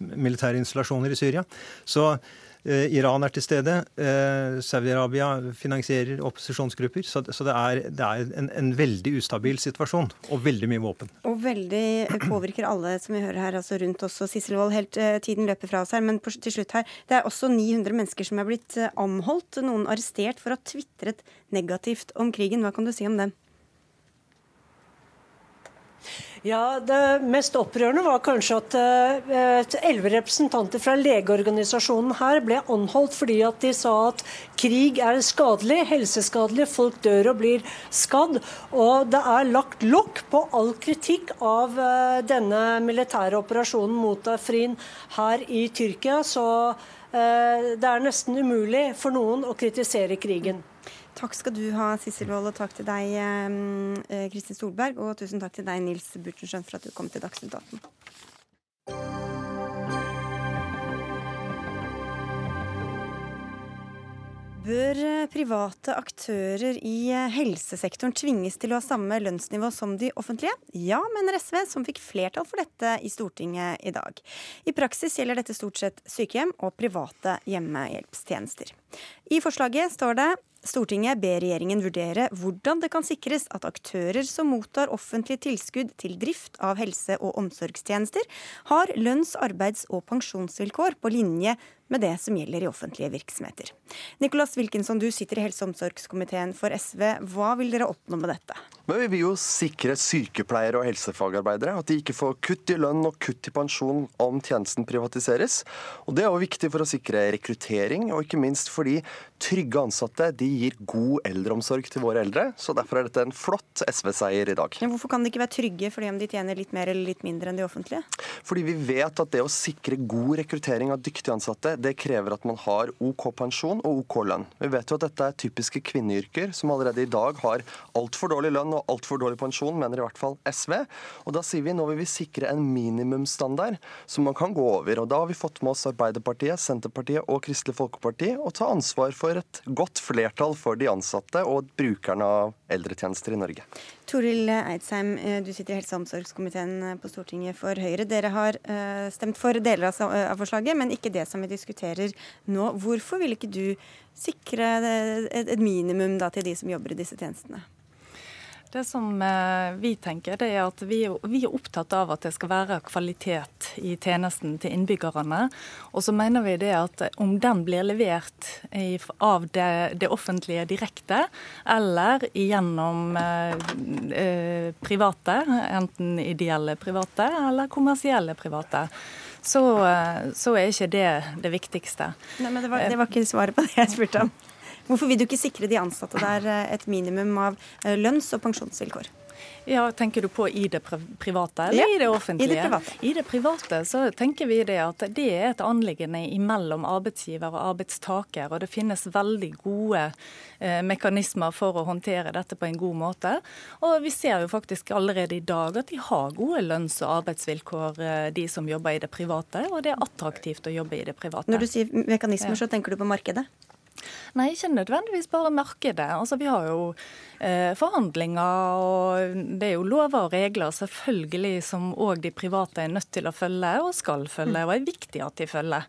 militære installasjoner i Syria. Så Eh, Iran er til stede. Eh, Saudi-Arabia finansierer opposisjonsgrupper. Så, det er, det er en, en, veldig ustabil situasjon, og veldig mye våpen.
Og veldig påvirker alle som vi hører her, altså rundt oss. Sissel Wold, helt tiden løper fra oss her, men til slutt her. Det er også 900 mennesker som er blitt anholdt, noen arrestert for å ha tvitret negativt om krigen. Hva kan du si om dem?
Ja, Det mest opprørende var kanskje at eh, elleve representanter fra legeorganisasjonen her ble anholdt fordi at de sa at krig er skadelig, helseskadelig, folk dør og blir skadd. Og det er lagt lokk på all kritikk av eh, denne militære operasjonen mot Afrin her i Tyrkia. Så eh, det er nesten umulig for noen å kritisere krigen.
Takk skal du ha, Sissel Wold, og takk til deg, eh, Kristin Solberg. Og tusen takk til deg, Nils Butenschøn, for at du kom til Dagsnytt 18. Bør private aktører i helsesektoren tvinges til å ha samme lønnsnivå som de offentlige? Ja, mener SV, som fikk flertall for dette i Stortinget i dag. I praksis gjelder dette stort sett sykehjem og private hjemmehjelpstjenester. I forslaget står det Stortinget ber regjeringen vurdere hvordan det kan sikres at aktører som mottar offentlig tilskudd til drift av helse- og omsorgstjenester, har lønns-, arbeids- og pensjonsvilkår på linje med det som gjelder i offentlige virksomheter. Nicolas Wilkinson, du sitter i helse- og omsorgskomiteen for SV. Hva vil dere oppnå med dette?
Men Vi vil jo sikre sykepleiere og helsefagarbeidere at de ikke får kutt i lønn og kutt i pensjon om tjenesten privatiseres. Og Det er jo viktig for å sikre rekruttering, og ikke minst fordi trygge ansatte de gir god eldreomsorg til våre eldre. Så Derfor er dette en flott SV-seier i dag.
Men hvorfor kan de ikke være trygge fordi om de tjener litt mer eller litt mindre enn de offentlige?
Fordi vi vet at det å sikre god rekruttering av dyktige ansatte, det krever at man har OK pensjon og OK lønn. Vi vet jo at dette er typiske kvinneyrker som allerede i dag har altfor dårlig lønn og altfor dårlig pensjon, mener i hvert fall SV. Og da sier vi nå vil vi sikre en minimumsstandard som man kan gå over. Og da har vi fått med oss Arbeiderpartiet, Senterpartiet og Kristelig Folkeparti og ta ansvar for et godt flertall for de ansatte og brukerne av eldretjenester i Norge.
Toril Eidsheim, eh, du sitter i helse- og omsorgskomiteen eh, på Stortinget for Høyre. Dere har uh, stemt for deler av forslaget, men ikke det som vi diskuterer nå. Hvorfor vil ikke du sikre et minimum da, til de som jobber i disse tjenestene?
Det som eh, vi tenker, det er at vi, vi, er opptatt av at det skal være kvalitet i tjenesten til innbyggerne. Og så mener vi det at om den blir levert av det, det offentlige direkte, eller gjennom eh, eh, private, enten ideelle private eller kommersielle private, så, så, er ikke det det viktigste.
Nei, men det var, det var ikke svaret på det jeg spurte om. Hvorfor vil du ikke sikre de ansatte der eh, et minimum av eh, lønns- og pensjonsvilkår?
Ja, Tenker du på i det private eller ja, i det offentlige?
I det private.
I det private så tenker vi det at det er et anliggende mellom arbeidsgiver og arbeidstaker. Og det finnes veldig gode eh, mekanismer for å håndtere dette på en god måte. Og vi ser jo faktisk allerede i dag at de har gode lønns- og arbeidsvilkår, eh, de som jobber i det private. Og det er attraktivt å jobbe i det private.
Når du sier mekanismer, ja. så tenker du på markedet?
Nei, ikke nødvendigvis bare markedet. Altså, vi har jo eh, forhandlinger, og det er jo lover og regler selvfølgelig som òg de private er nødt til å følge, og skal følge, og er viktig at de følger.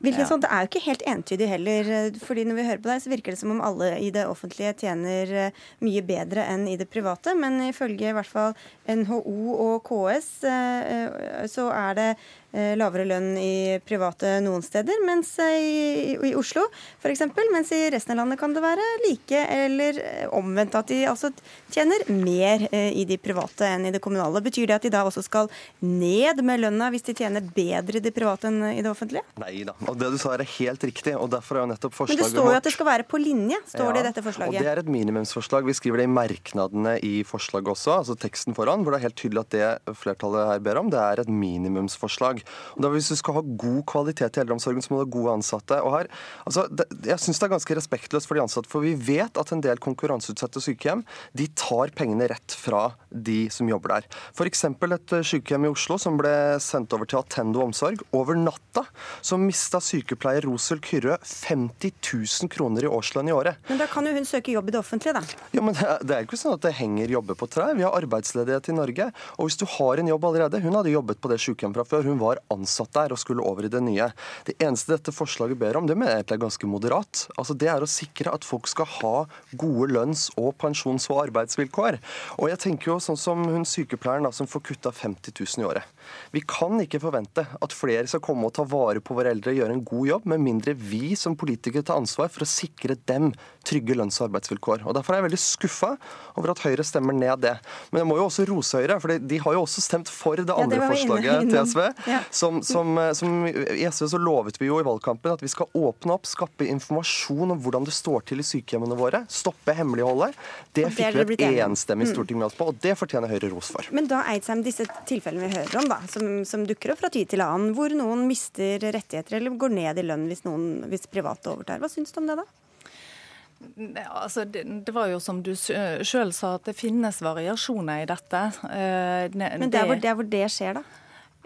Hvilket, ja. sånn, det er jo ikke helt entydig heller. fordi Når vi hører på deg, så virker det som om alle i det offentlige tjener eh, mye bedre enn i det private. Men ifølge i hvert fall NHO og KS eh, eh, så er det Eh, lavere lønn i private noen steder, mens i, i Oslo f.eks. Mens i resten av landet kan det være like eller eh, omvendt, at de altså tjener mer eh, i de private enn i det kommunale. Betyr det at de da også skal ned med lønna hvis de tjener bedre i det private enn i det offentlige?
Nei da, og det du sa er helt riktig. og derfor er jo nettopp forslaget
Men det står jo at det skal være på linje, står ja, det i dette forslaget.
Og Det er et minimumsforslag. Vi skriver det i merknadene i forslaget også, altså teksten foran, hvor det er helt tydelig at det flertallet her ber om, det er et minimumsforslag. Og da Hvis du skal ha god kvalitet i eldreomsorgen, så må du ha gode ansatte. Og her, altså, det, jeg syns det er ganske respektløst for de ansatte, for vi vet at en del konkurranseutsatte sykehjem de tar pengene rett fra de som jobber der. F.eks. et eh, sykehjem i Oslo som ble sendt over til Attendo omsorg. Over natta så mista mottar sykepleier Rosel Kyrre 50 000 kroner i årslønn i året.
Men da kan jo hun søke jobb i det offentlige, da.
Ja, men Det er jo ikke sånn at det henger jobber på trær. Vi har arbeidsledighet i Norge. Og hvis du har en jobb allerede Hun hadde jobbet på det sykehjemmet fra før. Hun var ansatt der og skulle over i det nye. Det eneste dette forslaget ber om, det mener jeg egentlig er ganske moderat. Altså Det er å sikre at folk skal ha gode lønns- og pensjons- og arbeidsvilkår. Og jeg tenker jo sånn som hun sykepleieren da, som får kutta 50 000 i året. Vi kan ikke forvente at flere skal komme og ta vare på våre eldre og gjøre en god jobb, med mindre vi som politikere tar ansvar for å sikre dem trygge lønns- og arbeidsvilkår. Og Derfor er jeg veldig skuffa over at Høyre stemmer ned det. Men jeg må jo også rose Høyre, for de har jo også stemt for det andre ja, det forslaget til SV. Ja. Som, som, som, I SV så lovet vi jo i valgkampen at vi skal åpne opp, skape informasjon om hvordan det står til i sykehjemmene våre. Stoppe hemmeligholdet. Det fikk vi et enstemmig mm. storting med oss på, og det fortjener Høyre ros for.
Men da Eidsheim, disse tilfellene vi hører om, da, som, som, dukker opp fra tid til annen, hvor noen mister rettigheter eller går ned i lønn hvis, noen, hvis private overtar. Hva syns du om det, da?
Altså, det, det, var jo som du sjøl sa, at det finnes variasjoner i dette.
Eh, Men det er hvor det, hvor det skjer, da?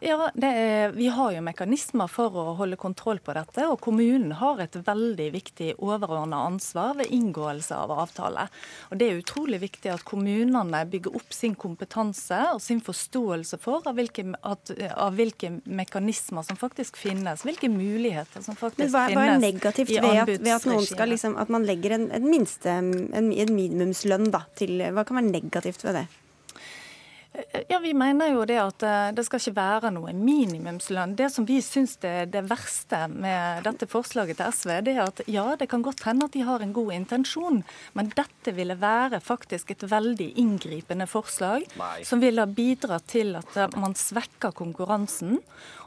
Ja, er, Vi har jo mekanismer for å holde kontroll på dette. Og kommunen har et veldig viktig overordna ansvar ved inngåelse av avtale. Og Det er utrolig viktig at kommunene bygger opp sin kompetanse og sin forståelse for av hvilke, at, av hvilke mekanismer som faktisk finnes. Hvilke muligheter som faktisk
hva,
finnes. Hva
er negativt ved at, ved at, noen skal liksom, at man legger en, en minste, en, en minimumslønn da, til Hva kan være negativt ved det?
Ja, Vi mener jo det at eh, det skal ikke være noe minimumslønn. Det som vi syns er det verste med dette forslaget til SV, det er at ja, det kan godt hende at de har en god intensjon, men dette ville være faktisk et veldig inngripende forslag, Nei. som ville bidra til at eh, man svekker konkurransen.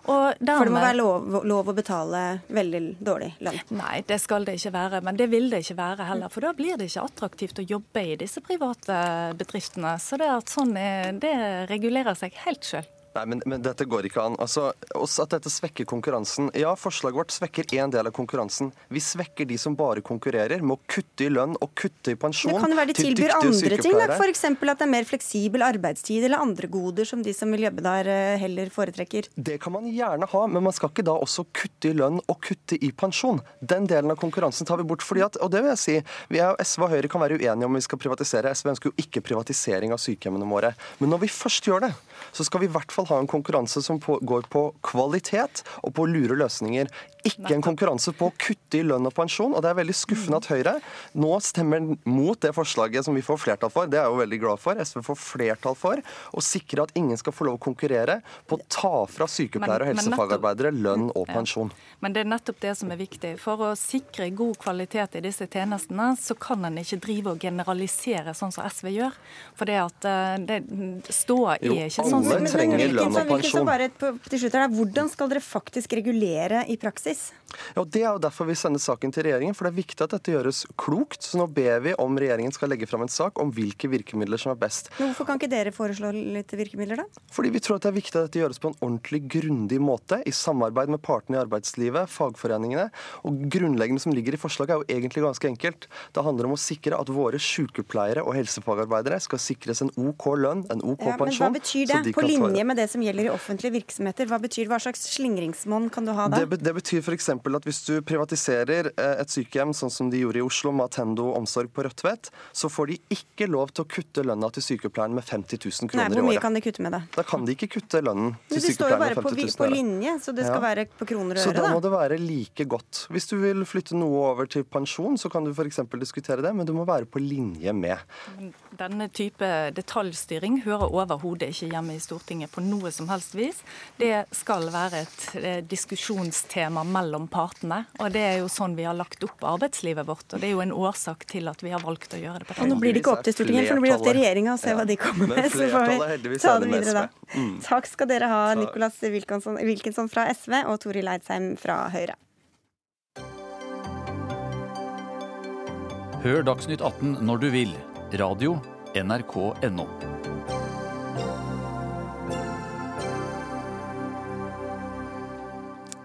For det må være lov, lov, å betale veldig dårlig lønn?
Nei, det skal det ikke være. Men det vil det ikke være heller. For da blir det ikke attraktivt å jobbe i disse private bedriftene. Så det, sånn er, det regulerer seg helt sjøl.
Nei, men, men, dette går ikke an. Altså, At dette svekker konkurransen. Ja, forslaget vårt svekker én del av konkurransen. Vi svekker de som bare konkurrerer, med å kutte i lønn og kutte i pensjon
det kan jo være de tilbyr andre ting, F.eks. at det er mer fleksibel arbeidstid eller andre goder som de som vil jobbe der eh, heller foretrekker.
Det kan man gjerne ha, men man skal ikke da også kutte i lønn og kutte i pensjon. Den delen av konkurransen tar vi bort. fordi at, og det vil jeg si, vi er, SV og Høyre kan være uenige om vi skal privatisere. SV ønsker jo ikke privatisering av sykehjemmene våre. Men når vi først gjør det, så skal vi i hvert fall ha en konkurranse som på, går på kvalitet og på lure løsninger. Ikke en konkurranse på å kutte i lønn og pensjon. Og det er veldig skuffende at Høyre nå stemmer mot det forslaget som vi får flertall for. Det er jeg jo veldig glad for. SV får flertall for å sikre at ingen skal få lov å konkurrere på å ta fra sykepleiere og helsefagarbeidere lønn og pensjon.
Men det er nettopp det som er viktig. For å sikre god kvalitet i disse tjenestene, så kan en ikke drive og generalisere sånn som SV gjør. For det at eh, det, ståa er ikke sånn
Jo, Alle trenger lønn og pensjon.
Hvordan skal dere faktisk regulere i praksis? mais.
Ja, og Det er jo derfor vi sender saken til regjeringen, for det er viktig at dette gjøres klokt. Så nå ber vi om regjeringen skal legge fram en sak om hvilke virkemidler som er best.
Men Hvorfor kan ikke dere foreslå litt virkemidler, da?
Fordi vi tror at det er viktig at dette gjøres på en ordentlig grundig måte, i samarbeid med partene i arbeidslivet, fagforeningene. Og grunnleggende som ligger i forslaget er jo egentlig ganske enkelt. Det handler om å sikre at våre sykepleiere og helsefagarbeidere skal sikres en OK lønn, en OK ja, pensjon.
Men hva betyr det, de på linje med det som gjelder i offentlige virksomheter? Hva betyr Hva slags slingringsmonn kan du ha da?
Det, det betyr f.eks at hvis du privatiserer eh, et sykehjem, sånn som de gjorde i Oslo, med Attendo omsorg på Rødtvet, så får de ikke lov til å kutte lønna til sykepleieren med 50 000 kroner i året.
Hvor mye kan de kutte med det?
Da kan de ikke kutte lønnen til
sykepleieren med 50 000
Det står jo bare
på, på linje, så det skal ja. være på kroner og øre,
da. Så da må det være like godt. Hvis du vil flytte noe over til pensjon, så kan du f.eks. diskutere det, men du må være på linje med.
Denne type detaljstyring hører overhodet ikke hjemme i Stortinget på noe som helst vis. Det skal være et eh, diskusjonstema mellom partene. Og det er jo sånn vi har lagt opp arbeidslivet vårt. Og det er jo en årsak til at vi har valgt å gjøre det på den
måten. Nå blir det ikke opp til Stortinget, for nå blir det opp til regjeringa å se hva de kommer med. Så får vi ta det videre da. Mm. Takk skal dere ha, Nicolas Wilkinson fra SV og Toril Eidsheim fra Høyre.
Hør Dagsnytt 18 når du vil. Radio NRK.no.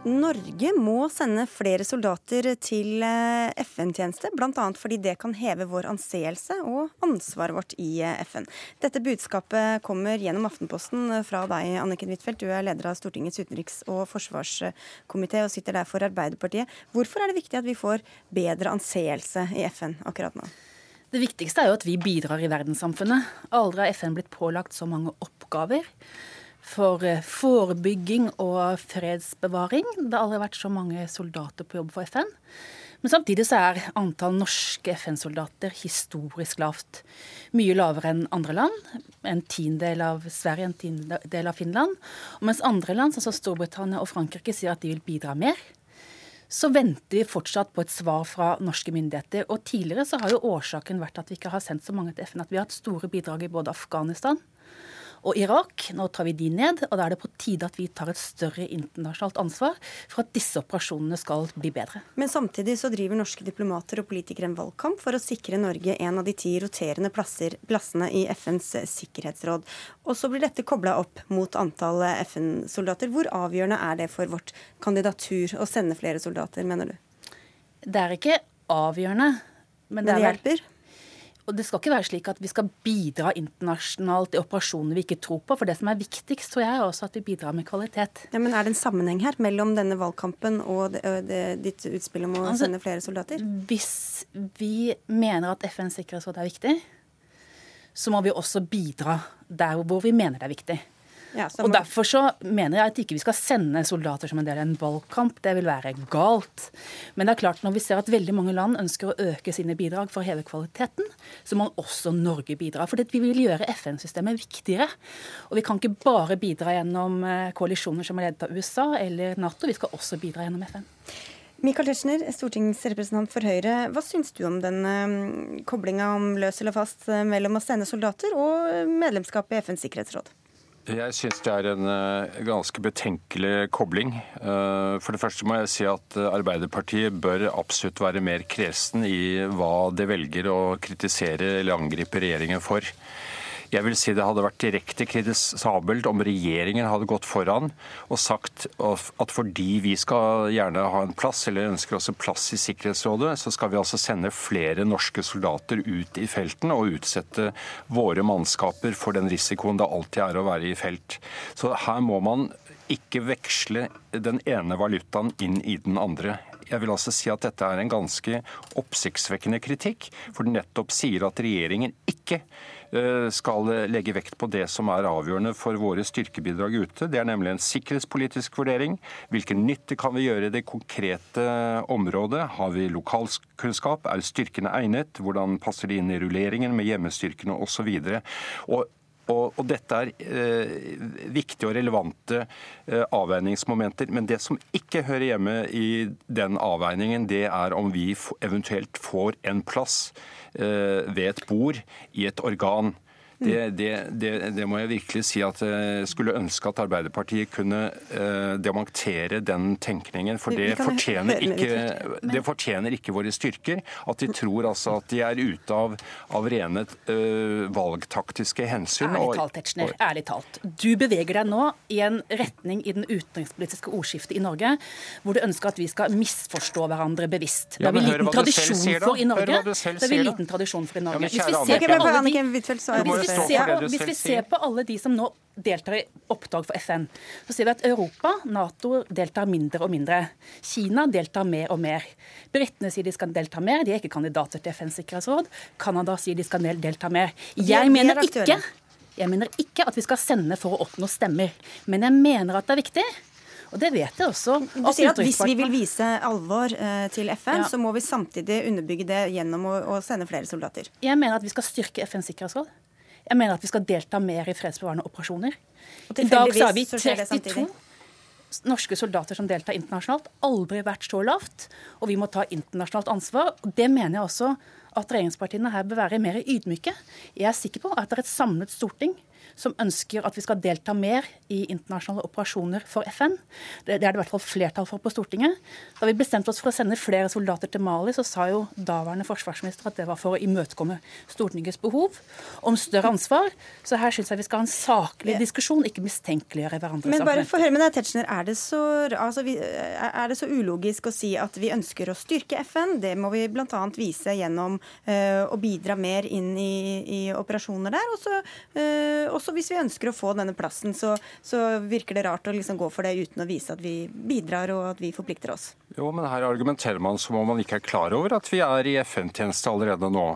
Norge må sende flere soldater til eh, FN-tjeneste, bl.a. fordi det kan heve vår anseelse og ansvaret vårt i eh, FN. Dette budskapet kommer gjennom Aftenposten fra deg, Anniken Huitfeldt. Du er leder av Stortingets utenriks- og forsvarskomité og sitter der for Arbeiderpartiet. Hvorfor er det viktig at vi får bedre anseelse i FN akkurat nå?
Det viktigste er jo at vi bidrar i verdenssamfunnet. Aldri har FN blitt pålagt så mange oppgaver for eh, forebygging og fredsbevaring. Det har aldri vært så mange soldater på jobb for FN. Men samtidig så er antall norske FN-soldater historisk lavt. Mye lavere enn andre land. En tiendedel av Sverige, en tiendedel av Finland. Og mens andre land, sånn som Storbritannia og Frankrike, sier at de vil bidra mer, så venter vi fortsatt på et svar fra norske myndigheter. Og tidligere så har jo årsaken vært at vi ikke har sendt så mange til FN. At vi har hatt store bidrag i både Afghanistan og Irak. Nå tar vi de ned, og da er det på tide at vi tar et større internasjonalt ansvar for at disse operasjonene skal bli bedre.
Men samtidig så driver norske diplomater og politikere en valgkamp for å sikre Norge en av de ti roterende plasser, plassene i FNs sikkerhetsråd. Og så blir dette kobla opp mot antall FN-soldater. Hvor avgjørende er det for vårt kandidatur å sende flere soldater, mener du?
Det er ikke avgjørende. Men det,
men det hjelper?
Og Det skal ikke være slik at vi skal bidra internasjonalt i operasjoner vi ikke tror på. For det som er viktigst, tror jeg, er også at vi bidrar med kvalitet.
Ja, men Er det en sammenheng her mellom denne valgkampen og det, det, ditt utspill om å altså, sende flere soldater?
Hvis vi mener at FNs sikkerhetsråd er viktig, så må vi også bidra der hvor vi mener det er viktig. Ja, og Derfor så mener jeg at ikke vi skal sende soldater som en del av en valgkamp. Det vil være galt. Men det er klart når vi ser at veldig mange land ønsker å øke sine bidrag for å heve kvaliteten, så må også Norge bidra. For vi vil gjøre FN-systemet viktigere. Og vi kan ikke bare bidra gjennom eh, koalisjoner som er ledet av USA eller Nato, vi skal også bidra gjennom FN.
Michael Tetzschner, stortingsrepresentant for Høyre. Hva syns du om den um, koblinga om løs eller fast eh, mellom å sende soldater og medlemskap i FNs sikkerhetsråd?
Jeg syns det er en eh, ganske betenkelig kobling. Eh, for det første må jeg si at Arbeiderpartiet bør absolutt være mer kresen i hva de velger å kritisere eller angripe regjeringen for. Jeg vil si det hadde vært direkte kritisabelt om regjeringen hadde gått foran og sagt at fordi vi skal gjerne ha en plass, eller ønsker oss en plass i Sikkerhetsrådet, så skal vi altså sende flere norske soldater ut i felten og utsette våre mannskaper for den risikoen det alltid er å være i felt. Så her må man ikke veksle den ene valutaen inn i den andre. Jeg vil altså si at dette er en ganske oppsiktsvekkende kritikk, for den nettopp sier at regjeringen ikke skal legge vekt på det som er avgjørende for våre styrkebidrag ute. Det er nemlig en sikkerhetspolitisk vurdering. Hvilken nytte kan vi gjøre i det konkrete området? Har vi lokalkunnskap? Er styrkene egnet? Hvordan passer de inn i rulleringen med hjemmestyrkene osv.? Og og, dette er eh, viktige og relevante eh, avveiningsmomenter. Men det som ikke hører hjemme i den avveiningen, det er om vi eventuelt får en plass Eh, ved et bord i et organ. Det, det, det, det, må jeg virkelig si at jeg skulle ønske at Arbeiderpartiet kunne uh, demontere den tenkningen. For det fortjener, ikke, det fortjener ikke våre styrker. At de tror altså at de er ute av, av rene uh, valgtaktiske hensyn.
Ærlig talt, Tetzschner. Ærlig talt. Du beveger deg nå i en retning i den utenrikspolitiske ordskiftet i Norge hvor du ønsker at vi skal misforstå hverandre bevisst. Det har vi liten tradisjon for i Norge. Det har vi liten tradisjon for i Norge. Hvis vi ser på alle de ser, hvis vi ser på alle de som nå deltar i oppdrag for FN, så ser vi at Europa, Nato, deltar mindre og mindre. Kina deltar mer og mer. Britene sier de skal delta mer, de er ikke kandidater til FNs sikkerhetsråd. Canada sier de skal delta mer. Jeg mener ikke jeg mener ikke at vi skal sende for å oppnå stemmer, men jeg mener at det er viktig. Og det vet jeg også.
Du sier at Hvis vi vil vise alvor eh, til FN, ja. så må vi samtidig underbygge det gjennom å, å, sende flere soldater.
Jeg mener at vi skal styrke FNs sikkerhetsråd. Jeg mener at vi skal delta mer i fredsbevarende operasjoner. I dag så har vi 32 norske soldater som deltar internasjonalt. Aldri vært så lavt. Og vi må ta internasjonalt ansvar. og Det mener jeg også at regjeringspartiene her bør være mer ydmyke. Jeg er sikker på at det er et samlet storting som ønsker at vi skal delta mer i internasjonale operasjoner for FN. Det, det er det i hvert fall flertall for på Stortinget. Da vi bestemte oss for å sende flere soldater til Mali, så sa jo daværende forsvarsminister at det var for å imøtekomme Stortingets behov om større ansvar. Så her syns jeg vi skal ha en saklig diskusjon, ikke mistenkeliggjøre hverandre.
Men bare for høre med deg, Tetzschner, er, det så, altså, er det så ulogisk å si at vi ønsker å styrke FN? Det må vi bl.a. vise gjennom uh, å bidra mer inn i, i operasjoner der. Og så uh, også hvis vi ønsker å få denne plassen, så, så virker det rart å liksom gå for det uten å vise at vi bidrar og at vi forplikter oss.
Jo, men her argumenterer man som om man ikke er klar over at vi er i FN-tjeneste allerede nå.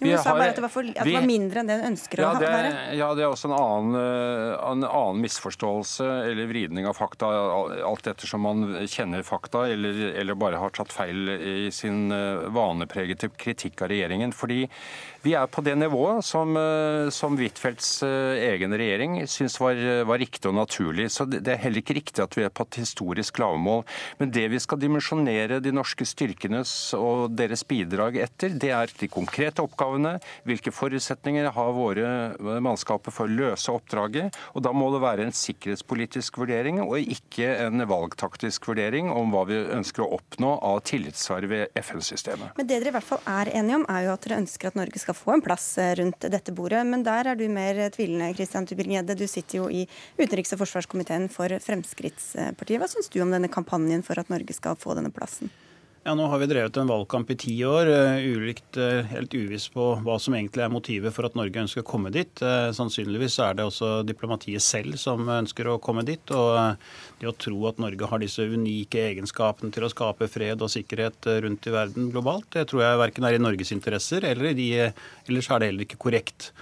Vi du sa bare at det, for, at det, var mindre enn det hun ønsker
ja,
å være.
Ja, det er også en annen, eh, en annen, misforståelse eller vridning av fakta, alt ettersom man kjenner fakta eller, eller bare har tatt feil i sin eh, vanepregete kritikk av regjeringen. Fordi vi er på det nivået som, eh, som Huitfeldts egen regjering syns var, var, riktig og naturlig. Så det er heller ikke riktig at vi er på et historisk lavmål. Men det vi skal dimensjonere de norske styrkenes og deres bidrag etter, det er de konkrete oppgavene oppgavene, hvilke forutsetninger har våre mannskaper for å løse oppdraget. og Da må det være en sikkerhetspolitisk vurdering og ikke en valgtaktisk vurdering om hva vi ønsker å oppnå av tillitsverv ved FN-systemet.
Men Det dere i hvert fall er enige om, er jo at dere ønsker at Norge skal få en plass eh, rundt dette bordet. Men der er du mer tvilende, Christian Tybring-Gjedde. Du sitter jo i utenriks- og forsvarskomiteen for Fremskrittspartiet. Hva syns du om denne kampanjen for at Norge skal få denne plassen?
Ja, Nå har vi drevet en valgkamp i ti år, uh, ulikt, uh, helt uviss på hva som egentlig er motivet for at Norge ønsker å komme dit. Uh, sannsynligvis er det også diplomatiet selv som ønsker å komme dit. Og det å tro at Norge har disse unike egenskapene til å skape fred og sikkerhet rundt i verden globalt, det tror jeg verken er i Norges interesser, eller i ellers er det heller ikke korrekt.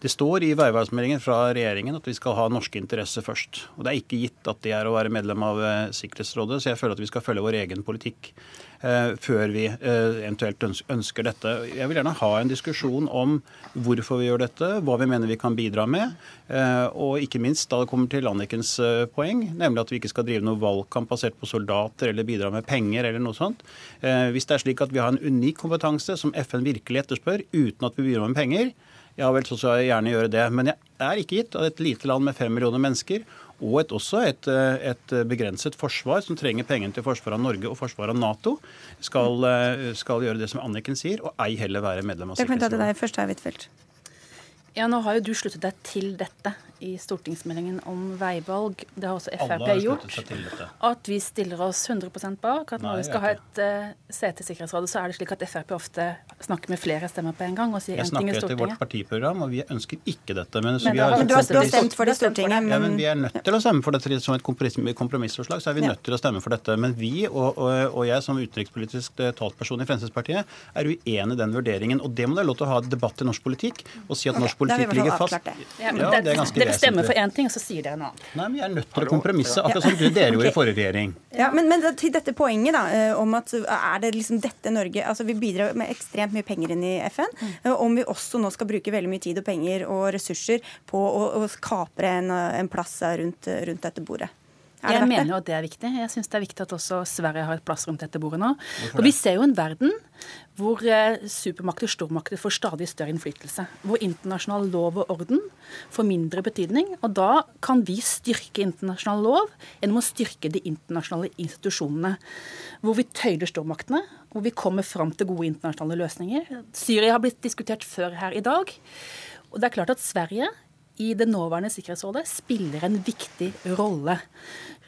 Det står i veivalgsmeldingen fra regjeringen at vi skal ha norske interesser først. Og Det er ikke gitt at det er å være medlem av Sikkerhetsrådet, så jeg føler at vi skal følge vår egen politikk. Eh, før vi eh, eventuelt ønsker dette. Jeg vil gjerne ha en diskusjon om hvorfor vi gjør dette, hva vi mener vi kan bidra med, eh, og ikke minst da det kommer til Annikens poeng, nemlig at vi ikke skal drive noe valgkamp basert på soldater eller bidra med penger eller noe sånt. Hvis det er slik at vi har en unik kompetanse som FN virkelig etterspør, uten at vi bidrar med penger, ja vel, så skal jeg gjerne gjøre det. Men jeg er ikke gitt at et lite land med fem millioner mennesker og et, også et, et, begrenset forsvar som trenger pengene til forsvar av Norge og forsvar av Nato, skal, skal, gjøre det som Anniken sier, og ei heller være medlem av
Sikkerhetsrådet.
Ja, Nå har jo du sluttet deg til dette i stortingsmeldingen om veivalg. Det har også Frp gjort. At vi stiller oss 100 bak. At når vi skal ha et uh, sete i Sikkerhetsrådet, så er det slik at Frp ofte snakker med flere stemmer på en gang og sier én ting i Stortinget. Jeg
snakker etter vårt partiprogram, og vi ønsker ikke dette.
Men, men, har, du, har, du, har, stemt for det i Stortinget.
Men... Ja, men vi er nødt til å stemme for dette som et kompromissforslag. så er vi nødt til å stemme for dette. Men vi og, og, og jeg som utenrikspolitisk eh, talsperson i Fremskrittspartiet er uenig i den vurderingen. Og det må det være lov til å ha debatt i norsk politikk og si at norsk politikk ligger fast.
Ja, ja, det er ganske dere stemmer for én ting, og så sier dere noe annet.
Nei, men Vi er nødt til å kompromisse, akkurat som dere gjorde i forrige regjering.
Ja, men, men, til dette poenget da, eh, om at er det liksom dette Norge altså Vi bidrar med ekstremt mye penger inn i FN. Mm. Eh, om vi også nå skal bruke veldig mye tid og penger og ressurser på å, å kapre en, en plass rundt, rundt dette bordet.
Jeg mener jo at det er viktig. Jeg syns det er viktig at også Sverige har et plass rundt dette bordet nå. Og vi ser jo en verden hvor supermakter supermakter, stormakter, får stadig større innflytelse. Hvor internasjonal lov og orden får mindre betydning. Og da kan vi styrke internasjonal lov gjennom å styrke de internasjonale institusjonene. Hvor vi tøyler stormaktene, hvor vi kommer fram til gode internasjonale løsninger. Syria har blitt diskutert før her i dag. Og det er klart at Sverige i det nåværende Sikkerhetsrådet spiller en viktig rolle.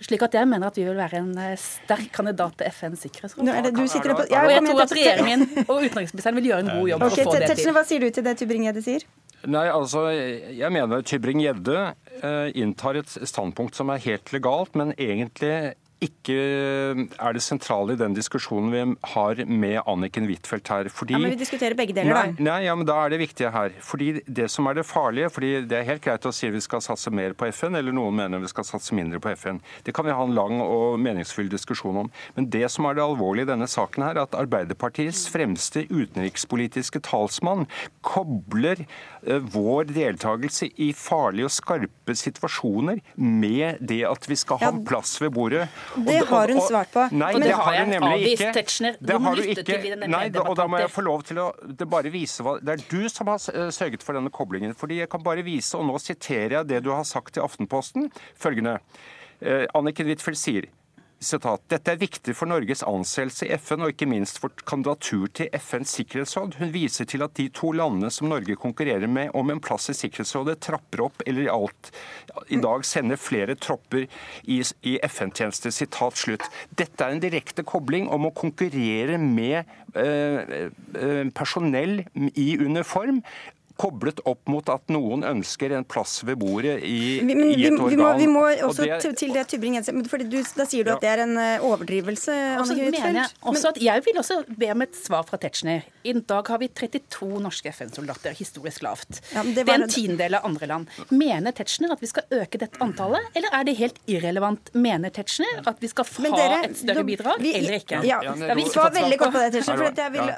Slik at jeg mener at vi vil være en eh, sterk kandidat til FNs sikkerhetsråd.
Nå er det, du sitter på,
ja, og jeg tror at regjeringen og utenriksministeren vil gjøre en god jobb.
Okay,
for å få det til.
Hva sier du til det Tybring-Gjedde sier?
Nei, altså, Jeg mener Tybring-Gjedde uh, inntar et standpunkt som er helt legalt, men egentlig ikke er det sentrale i den diskusjonen vi har med Anniken Huitfeldt her.
Fordi, ja, men Vi diskuterer begge deler,
nei, da. Nei, ja, men Da er det viktige her. Fordi Det som er det farlige fordi Det er helt greit å si vi skal satse mer på FN, eller noen mener vi skal satse mindre på FN. Det kan vi ha en lang og meningsfull diskusjon om. Men det som er det alvorlige i denne saken, her, er at Arbeiderpartiets fremste utenrikspolitiske talsmann kobler uh, vår deltakelse i farlige og skarpe situasjoner med det at vi skal ha plass ved bordet
Det har hun svart på.
Nei, det
det har
hun nemlig ikke. Det har du ikke. Nei, og da må jeg få lov til å det bare vise hva Det er du som har sørget for denne koblingen. Fordi jeg kan bare vise, og nå siterer jeg det du har sagt til Aftenposten, følgende. Eh, Anniken Huitfeldt sier Sitat, Dette er viktig for Norges anseelse i FN, og ikke minst for kandidatur til FNs sikkerhetsråd. Hun viser til at de to landene som Norge konkurrerer med om en plass i Sikkerhetsrådet, trapper opp eller i alt i dag sender flere tropper i, i FN-tjeneste. Sitat slutt. Dette er en direkte kobling om å konkurrere med eh, eh, personell i uniform. Koblet opp mot at noen ønsker en plass ved bordet i,
Vi, men,
i
vi,
et
vi,
organ.
må, vi må
Og
også
det-
til, til det fordi du- Da sier du
Ja.
at det er en eh, overdrivelse? Også,
mener jeg også at jeg vil også be om et svar fra Tetzschner. I dag har vi 32 norske FN-soldater, historisk lavt.
Ja, men
det,
det
er en tiendedel av andre land. Mener Tetzschner at vi skal øke dette antallet, eller er det helt irrelevant? Mener Tetzschner at vi skal ha
dere-
et større
da-
bidrag,
vi-
eller ikke?
Ja,
Det har vi
vi var
svar
veldig
på.
kort på det, Tetzschner. For
Ja.
jeg vil
Ja.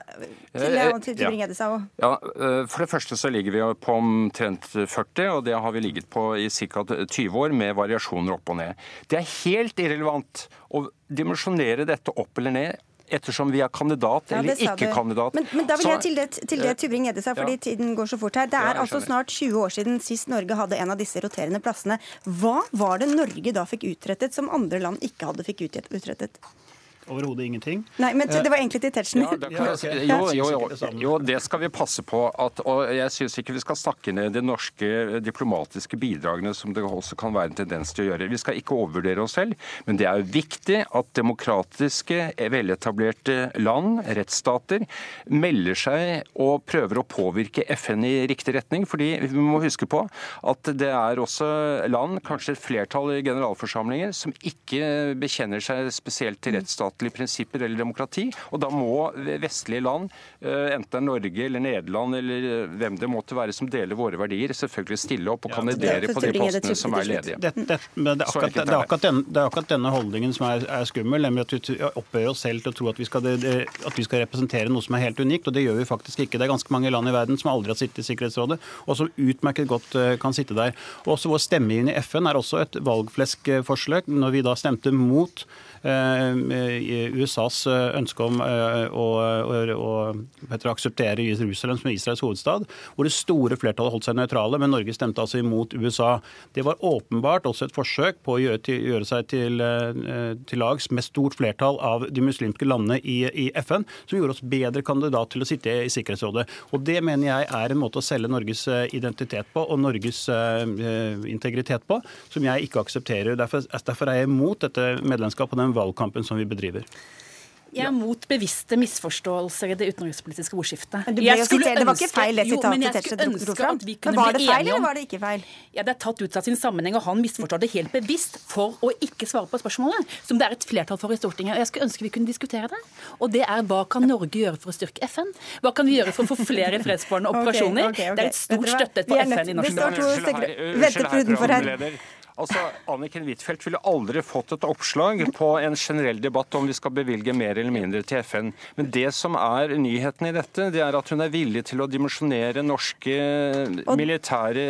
til det
Eh,
og til Tybring-Gjedde sa òg.
Ja, eh, For det første så ligger vi på omtrent 40, og det har vi ligget på i ca. 20 år, med variasjoner opp og ned. Det er helt irrelevant å dimensjonere dette opp eller ned ettersom vi er kandidat
Ja,
eller ikke
du.
kandidat.
Men, men da vil jeg til det, til det Tybring-Gjedde sa, fordi
Ja.
tiden går så fort her. Det er
ja,
altså snart 20 år siden sist Norge hadde en av disse roterende plassene. Hva var det Norge da fikk utrettet som andre land ikke hadde fikk utrettet?
Overhodet ingenting.
Nei, men det var egentlig til Tetzschner.
Ja, det kan jeg si. jo, jo, jo, jo, det skal vi passe på. At, og jeg syns ikke vi skal snakke ned de norske diplomatiske bidragene, som det også kan være en tendens til å gjøre. Vi skal ikke overvurdere oss selv, men det er jo viktig at demokratiske, veletablerte land, rettsstater, melder seg og prøver å påvirke FN i riktig retning. fordi vi må huske på at det er også land, kanskje et flertall i generalforsamlinger, som ikke bekjenner seg spesielt til rettsstatlige prinsipper eller demokrati. Og da må vestlige land, eh, enten Norge eller Nederland eller eh, hvem det måtte være som deler våre verdier, selvfølgelig stille opp og kandidere på de postene som er ledige.
Det, det, men det, er akkurat, det, er akkurat den, det er akkurat denne holdningen som er, er skummel, nemlig at vi opphører opphøyer oss selv til å tro at vi, skal, at vi skal representere noe som er helt unikt, og det gjør vi faktisk ikke. Det er ganske mange land i verden som aldri har sittet i Sikkerhetsrådet, og som utmerket godt eh, kan sitte der. Også vår stemme inn i FN er også et valgfleskforsøk. når vi da stemte mot USAs ønske om eh, å, å, å akseptere Jerusalem som Israels hovedstad, hvor det store flertallet holdt seg nøytrale, men Norge stemte altså imot USA. Det var åpenbart også et forsøk på å gjøre, til, gjøre seg til, eh, til lags med stort flertall av de muslimske landene i, i FN, som gjorde oss bedre kandidat til å sitte i Sikkerhetsrådet. Og Det mener jeg er en måte å selge Norges eh, identitet på og Norges eh, integritet på, som jeg ikke aksepterer. Derfor, derfor er jeg imot dette medlemskapet og den valgkampen som vi bedriver.
Jeg er mot bevisste misforståelser i det utenrikspolitiske ordskiftet.
Men du
Jeg skulle
sitert- det var ikke feil, det sitatet Tetzschner dro- fram. Men var det feil, eller var det ikke feil?
Ja, Det er tatt ut av sin sammenheng, og han misforstår det helt bevisst for å ikke svare på spørsmålet, som det er et flertall for i Stortinget. Og Jeg skulle ønske vi kunne diskutere det. Og det er hva kan Norge gjøre for å styrke FN? Hva kan vi gjøre for å få flere fredsbevarende
operasjoner?
operasjoner?
okay, okay.
Det er et stort
støtte for
støttet på FN i norsk
Unnskyld
stykker
her,
venter
unnskyld
for utenfor her.
programleder. Altså, Anniken Huitfeldt ville aldri fått et oppslag på en generell debatt om vi skal bevilge mer eller mindre til FN. Men det som er nyheten i dette, det er at hun er villig til å dimensjonere norske militære,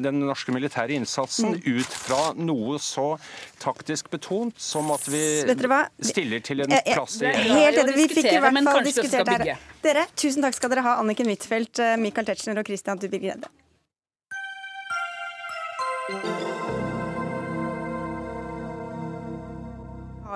den norske militære innsatsen ut fra noe så taktisk betont som at vi stiller til en plass i
Helt enig. Vi fikk i hvert fall diskutert her. Dere, tusen takk skal dere ha, Anniken Huitfeldt, eh, Michael Tetzschner og Christian Tybring-Gjedde.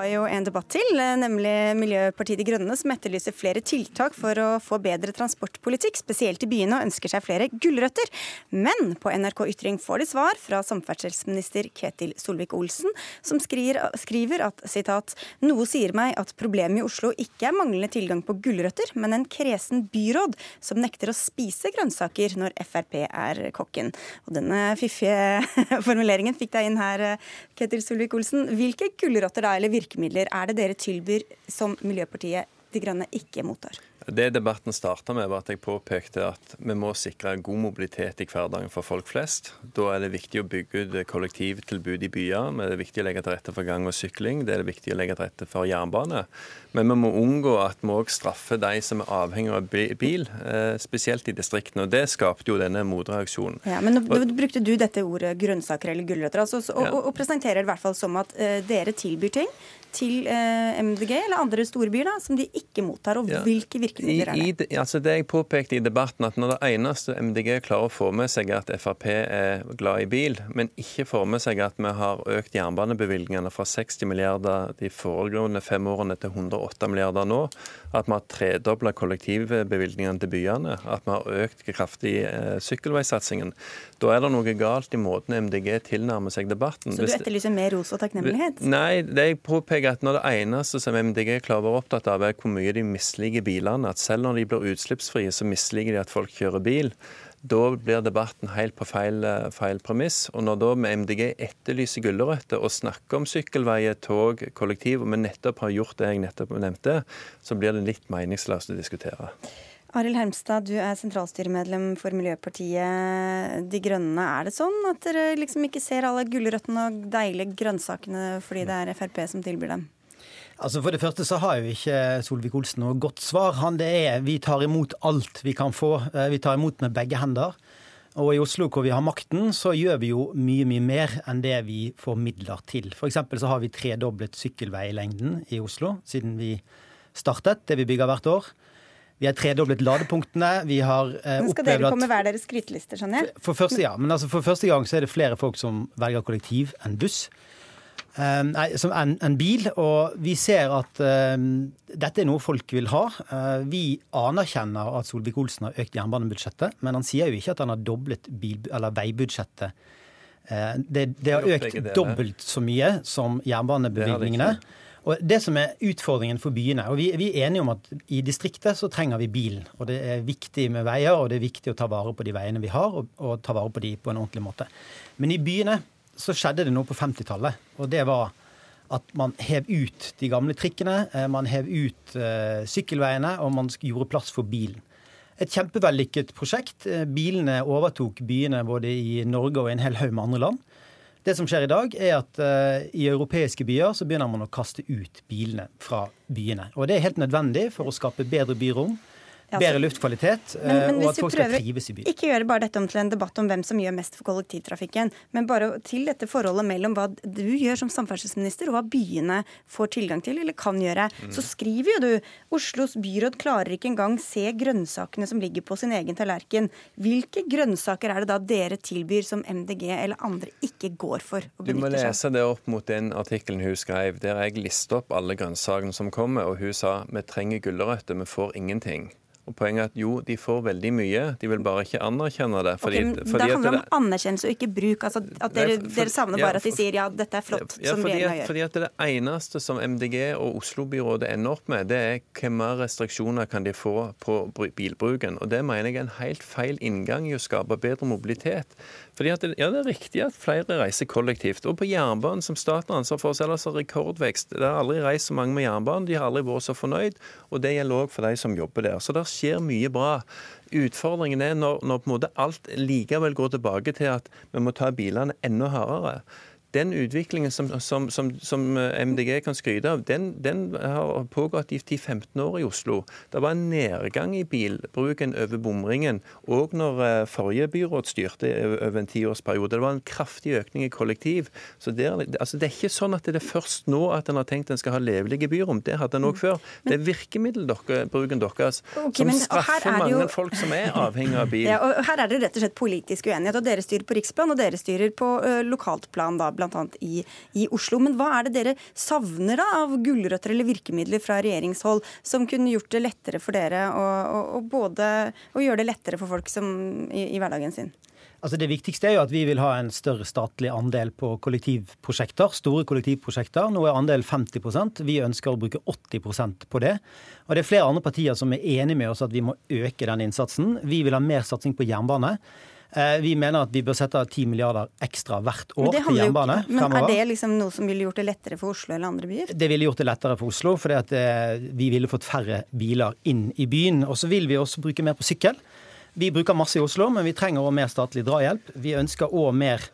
Har jo en debatt til, eh, nemlig Miljøpartiet De Grønne, som etterlyser flere tiltak for å få bedre transportpolitikk, spesielt i byene, og ønsker seg flere gulrøtter. Men på NRK Ytring får de svar fra samferdselsminister Ketil Solvik-Olsen, som skriver, at citat, noe sier meg at problemet i Oslo ikke er manglende tilgang på gulrøtter, men en kresen byråd som nekter å spise grønnsaker når Frp er kokken. Og denne fiffige formuleringen fikk deg inn her, eh, Ketil Solvik-Olsen. Hvilke gulrøtter da, eller virkemidler er det dere tilbyr som Miljøpartiet De Grønne ikke mottar?
Det debatten starta med, var at jeg påpekte at vi må sikre god mobilitet i hverdagen for folk flest. Da er det viktig å bygge ut kollektivtilbud i byer. Det er viktig å legge til rette for gang og sykling. Det er det viktig å legge til rette for jernbane. Men vi må unngå at vi òg straffer de som er avhengig av bil, eh, spesielt i distriktene. Og det skapte jo denne motreaksjonen.
Ja, men nå brukte du dette ordet grønnsaker eller gulrøtter, altså, og, og, og, presenterer det i hvert fall som at uh, dere tilbyr ting til uh, MDG eller andre storbyer da, som de ikke mottar, og ja. hvilke virkemidler er det?
I, altså det jeg påpekte i debatten, at når det eneste MDG klarer å få med seg at Frp er glad i bil, men ikke får med seg at vi har økt jernbanebevilgningene fra 60 milliarder de foregående fem årene til 108 milliarder nå, at vi har tredobla kollektivbevilgningene til byene, at vi har økt kraftig eh, sykkelveisatsingen, da er det noe galt i måten MDG tilnærmer seg debatten.
Så du etterlyser mer ros og takknemlighet?
Nei, det jeg påpeker at når det eneste som MDG klarer å være opptatt av, er hvor mye de misliker bilene, at selv når de blir utslippsfrie, så misliker de at folk kjører bil. Da blir debatten helt på feil, feil premiss. Og når da med MDG etterlyser gulrøtter og snakker om sykkelveier, tog, kollektiv, og vi nettopp har gjort det jeg nettopp nevnte, så blir det litt meningsløst å diskutere.
Arild Hermstad, du er sentralstyremedlem for Miljøpartiet De Grønne. Er det sånn at dere liksom ikke ser alle gulrøttene og deilige grønnsakene fordi det er Frp som tilbyr dem?
Altså For det første så har jo ikke Solvik-Olsen noe godt svar. Han det er Vi tar imot alt vi kan få. Eh, vi tar imot med begge hender. Og i Oslo hvor vi har makten, så gjør vi jo mye mye mer enn det vi får midler til. F.eks. så har vi tredoblet sykkelveilengden i Oslo siden vi startet, det vi bygger hvert år. Vi har tredoblet ladepunktene. Vi har
eh, Nå Skal dere komme hver deres skrytelister, skjønner jeg?
For første, ja, men altså for første gang så er det flere folk som velger kollektiv enn buss. Um, nei, som en bil. Og vi ser at um, dette er noe folk vil ha. Uh, vi anerkjenner at Solvik-Olsen har økt jernbanebudsjettet, men han sier jo ikke at han har doblet bil, veibudsjettet. Det, det, har økt dobbelt så mye som jernbanebevilgningene. Og Det som er utfordringen for byene og vi, vi, er enige om at i distriktet så trenger vi bilen. og Det er viktig med veier, og det er viktig å ta vare på de veiene vi har, og, og ta vare på de på en ordentlig måte. Men i byene så skjedde det noe på 50-tallet. Og det var at man hev ut de gamle trikkene, eh, man hev ut uh, sykkelveiene, og man gjorde plass for bilen. Et kjempevellykket prosjekt. Eh, bilene overtok byene både i Norge og i en hel haug med andre land. Det som skjer i dag, er at uh, i europeiske byer så begynner man å kaste ut bilene fra byene. Og det er helt nødvendig for å skape bedre byrom bedre luftkvalitet, men, men og at folk skal trives i byen.
Ikke gjøre bare dette om til en debatt om hvem som gjør mest for kollektivtrafikken, men bare til dette forholdet mellom hva du gjør som samferdselsminister, og hva byene får tilgang til eller kan gjøre. Mm. Så skriver jo du Oslos byråd klarer ikke engang se grønnsakene som ligger på sin egen tallerken. Hvilke grønnsaker er det da dere tilbyr som MDG eller andre ikke går for?
Du må lese det opp mot den artikkelen hun skrev, der jeg listet opp alle grønnsakene som kommer, og hun sa vi trenger gulrøtter, vi får ingenting. Og Poenget er at jo, de får veldig mye, de vil bare ikke anerkjenne det.
Fordi, okay, fordi det handler om anerkjennelse og ikke bruk. altså at Dere, for, dere savner bare ja, for, at de sier ja, dette er flott, ja, som regjeringa gjør.
Fordi at Det eneste som MDG og Oslo-byrådet ender opp med, det er hvor mer restriksjoner kan de få på bilbruken. Og Det mener jeg er en helt feil inngang i å skape bedre mobilitet. Fordi at det, ja, det er riktig at flere reiser kollektivt. Og på jernbanen, som staten har ansvar for, så er det altså rekordvekst. Det har aldri reist så mange med jernbanen, de har aldri vært så fornøyd. Og det gjelder òg for de som jobber der. Så det skjer mye bra. Utfordringen er når, når alt likevel går tilbake til at vi må ta bilene enda hardere den utviklingen som, som, som, som, MDG kan skryte av, den, den har pågått i 10-15 år i Oslo. Det var en nedgang i bilbruken over bomringen òg når eh, forrige byråd styrte over en tiårsperiode. Det var en kraftig økning i kollektiv. Så det er, altså det er ikke sånn at det er først nå at en har tenkt en skal ha levelige byrom. Det hadde en òg mm. før. Det er virkemiddelbruken deres okay, som straffer mange jo... folk som er avhengig av bil.
Ja, her er det rett og slett politisk uenighet. og Dere styrer på riksplan, og dere styrer på lokalt plan. da, I, i Oslo. Men hva er det dere savner da av gulrøtter eller virkemidler fra regjeringshold som kunne gjort det lettere for dere å, å, å både å gjøre det lettere for folk som, i, i hverdagen sin?
Altså Det viktigste er jo at vi vil ha en større statlig andel på kollektivprosjekter. Store kollektivprosjekter. Nå er andelen 50% Vi ønsker å bruke 80% på det. Og det er flere andre partier som er enige med oss at vi må øke den innsatsen. Vi vil ha mer satsing på jernbane. Eh, vi mener at vi bør sette av 10 milliarder ekstra hvert år til jernbane.
Men fremover. Er det liksom noe som ville gjort det lettere for Oslo eller andre byer?
Det ville gjort det lettere for Oslo, fordi at eh, vi ville fått færre biler inn i byen. Og så vil vi også bruke mer på sykkel. Vi bruker masse i Oslo, men vi trenger òg mer statlig drahjelp. Vi ønsker òg mer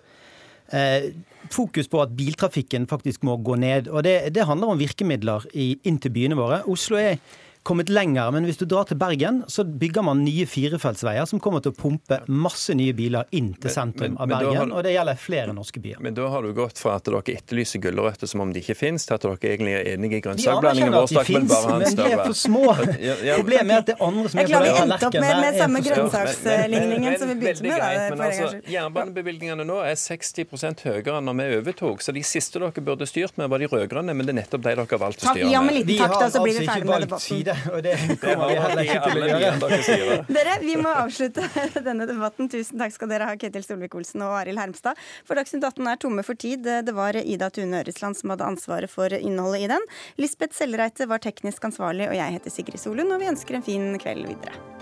eh, fokus på at biltrafikken faktisk må gå ned. Og det, det handler om virkemidler i, inn til byene våre. Oslo er kommet lenger. Men hvis du drar til Bergen, så bygger man nye firefeltsveier som kommer til å pumpe masse nye biler inn til sentrum men, men, av Bergen. Har, og det gjelder flere norske byer.
Men da har du gått fra at dere etterlyser gulrøtter som om de ikke finnes, til at dere egentlig er enige i grønnsakblandingen
vår. De finnes, men de er for små. Problemet er at det er andre som er,
på den tallerkenen. Jeg klarer vi endte opp med, med samme grønnsaksligningen som vi begynte med. Greit,
men altså, Jernbanebevilgningene nå er 60% høyere enn når vi overtok. Så de siste dere burde styrt med, var de rød-grønne, men det er nettopp de dere har valgt å styre med.
Ja, med liten takt, da, så blir vi ferdig med debatten
det. Og det kommer vi heller ikke til å gjøre.
Dere, vi må avslutte denne debatten. Tusen takk skal dere ha, Ketil Solvik-Olsen og Arild Hermstad. For Dagsnytt 18 er tomme for tid. Det var Ida Tune Øresland som hadde ansvaret for innholdet i den. Lisbeth Sellereite var teknisk ansvarlig, og jeg heter Sigrid Solund, og vi ønsker en fin kveld videre.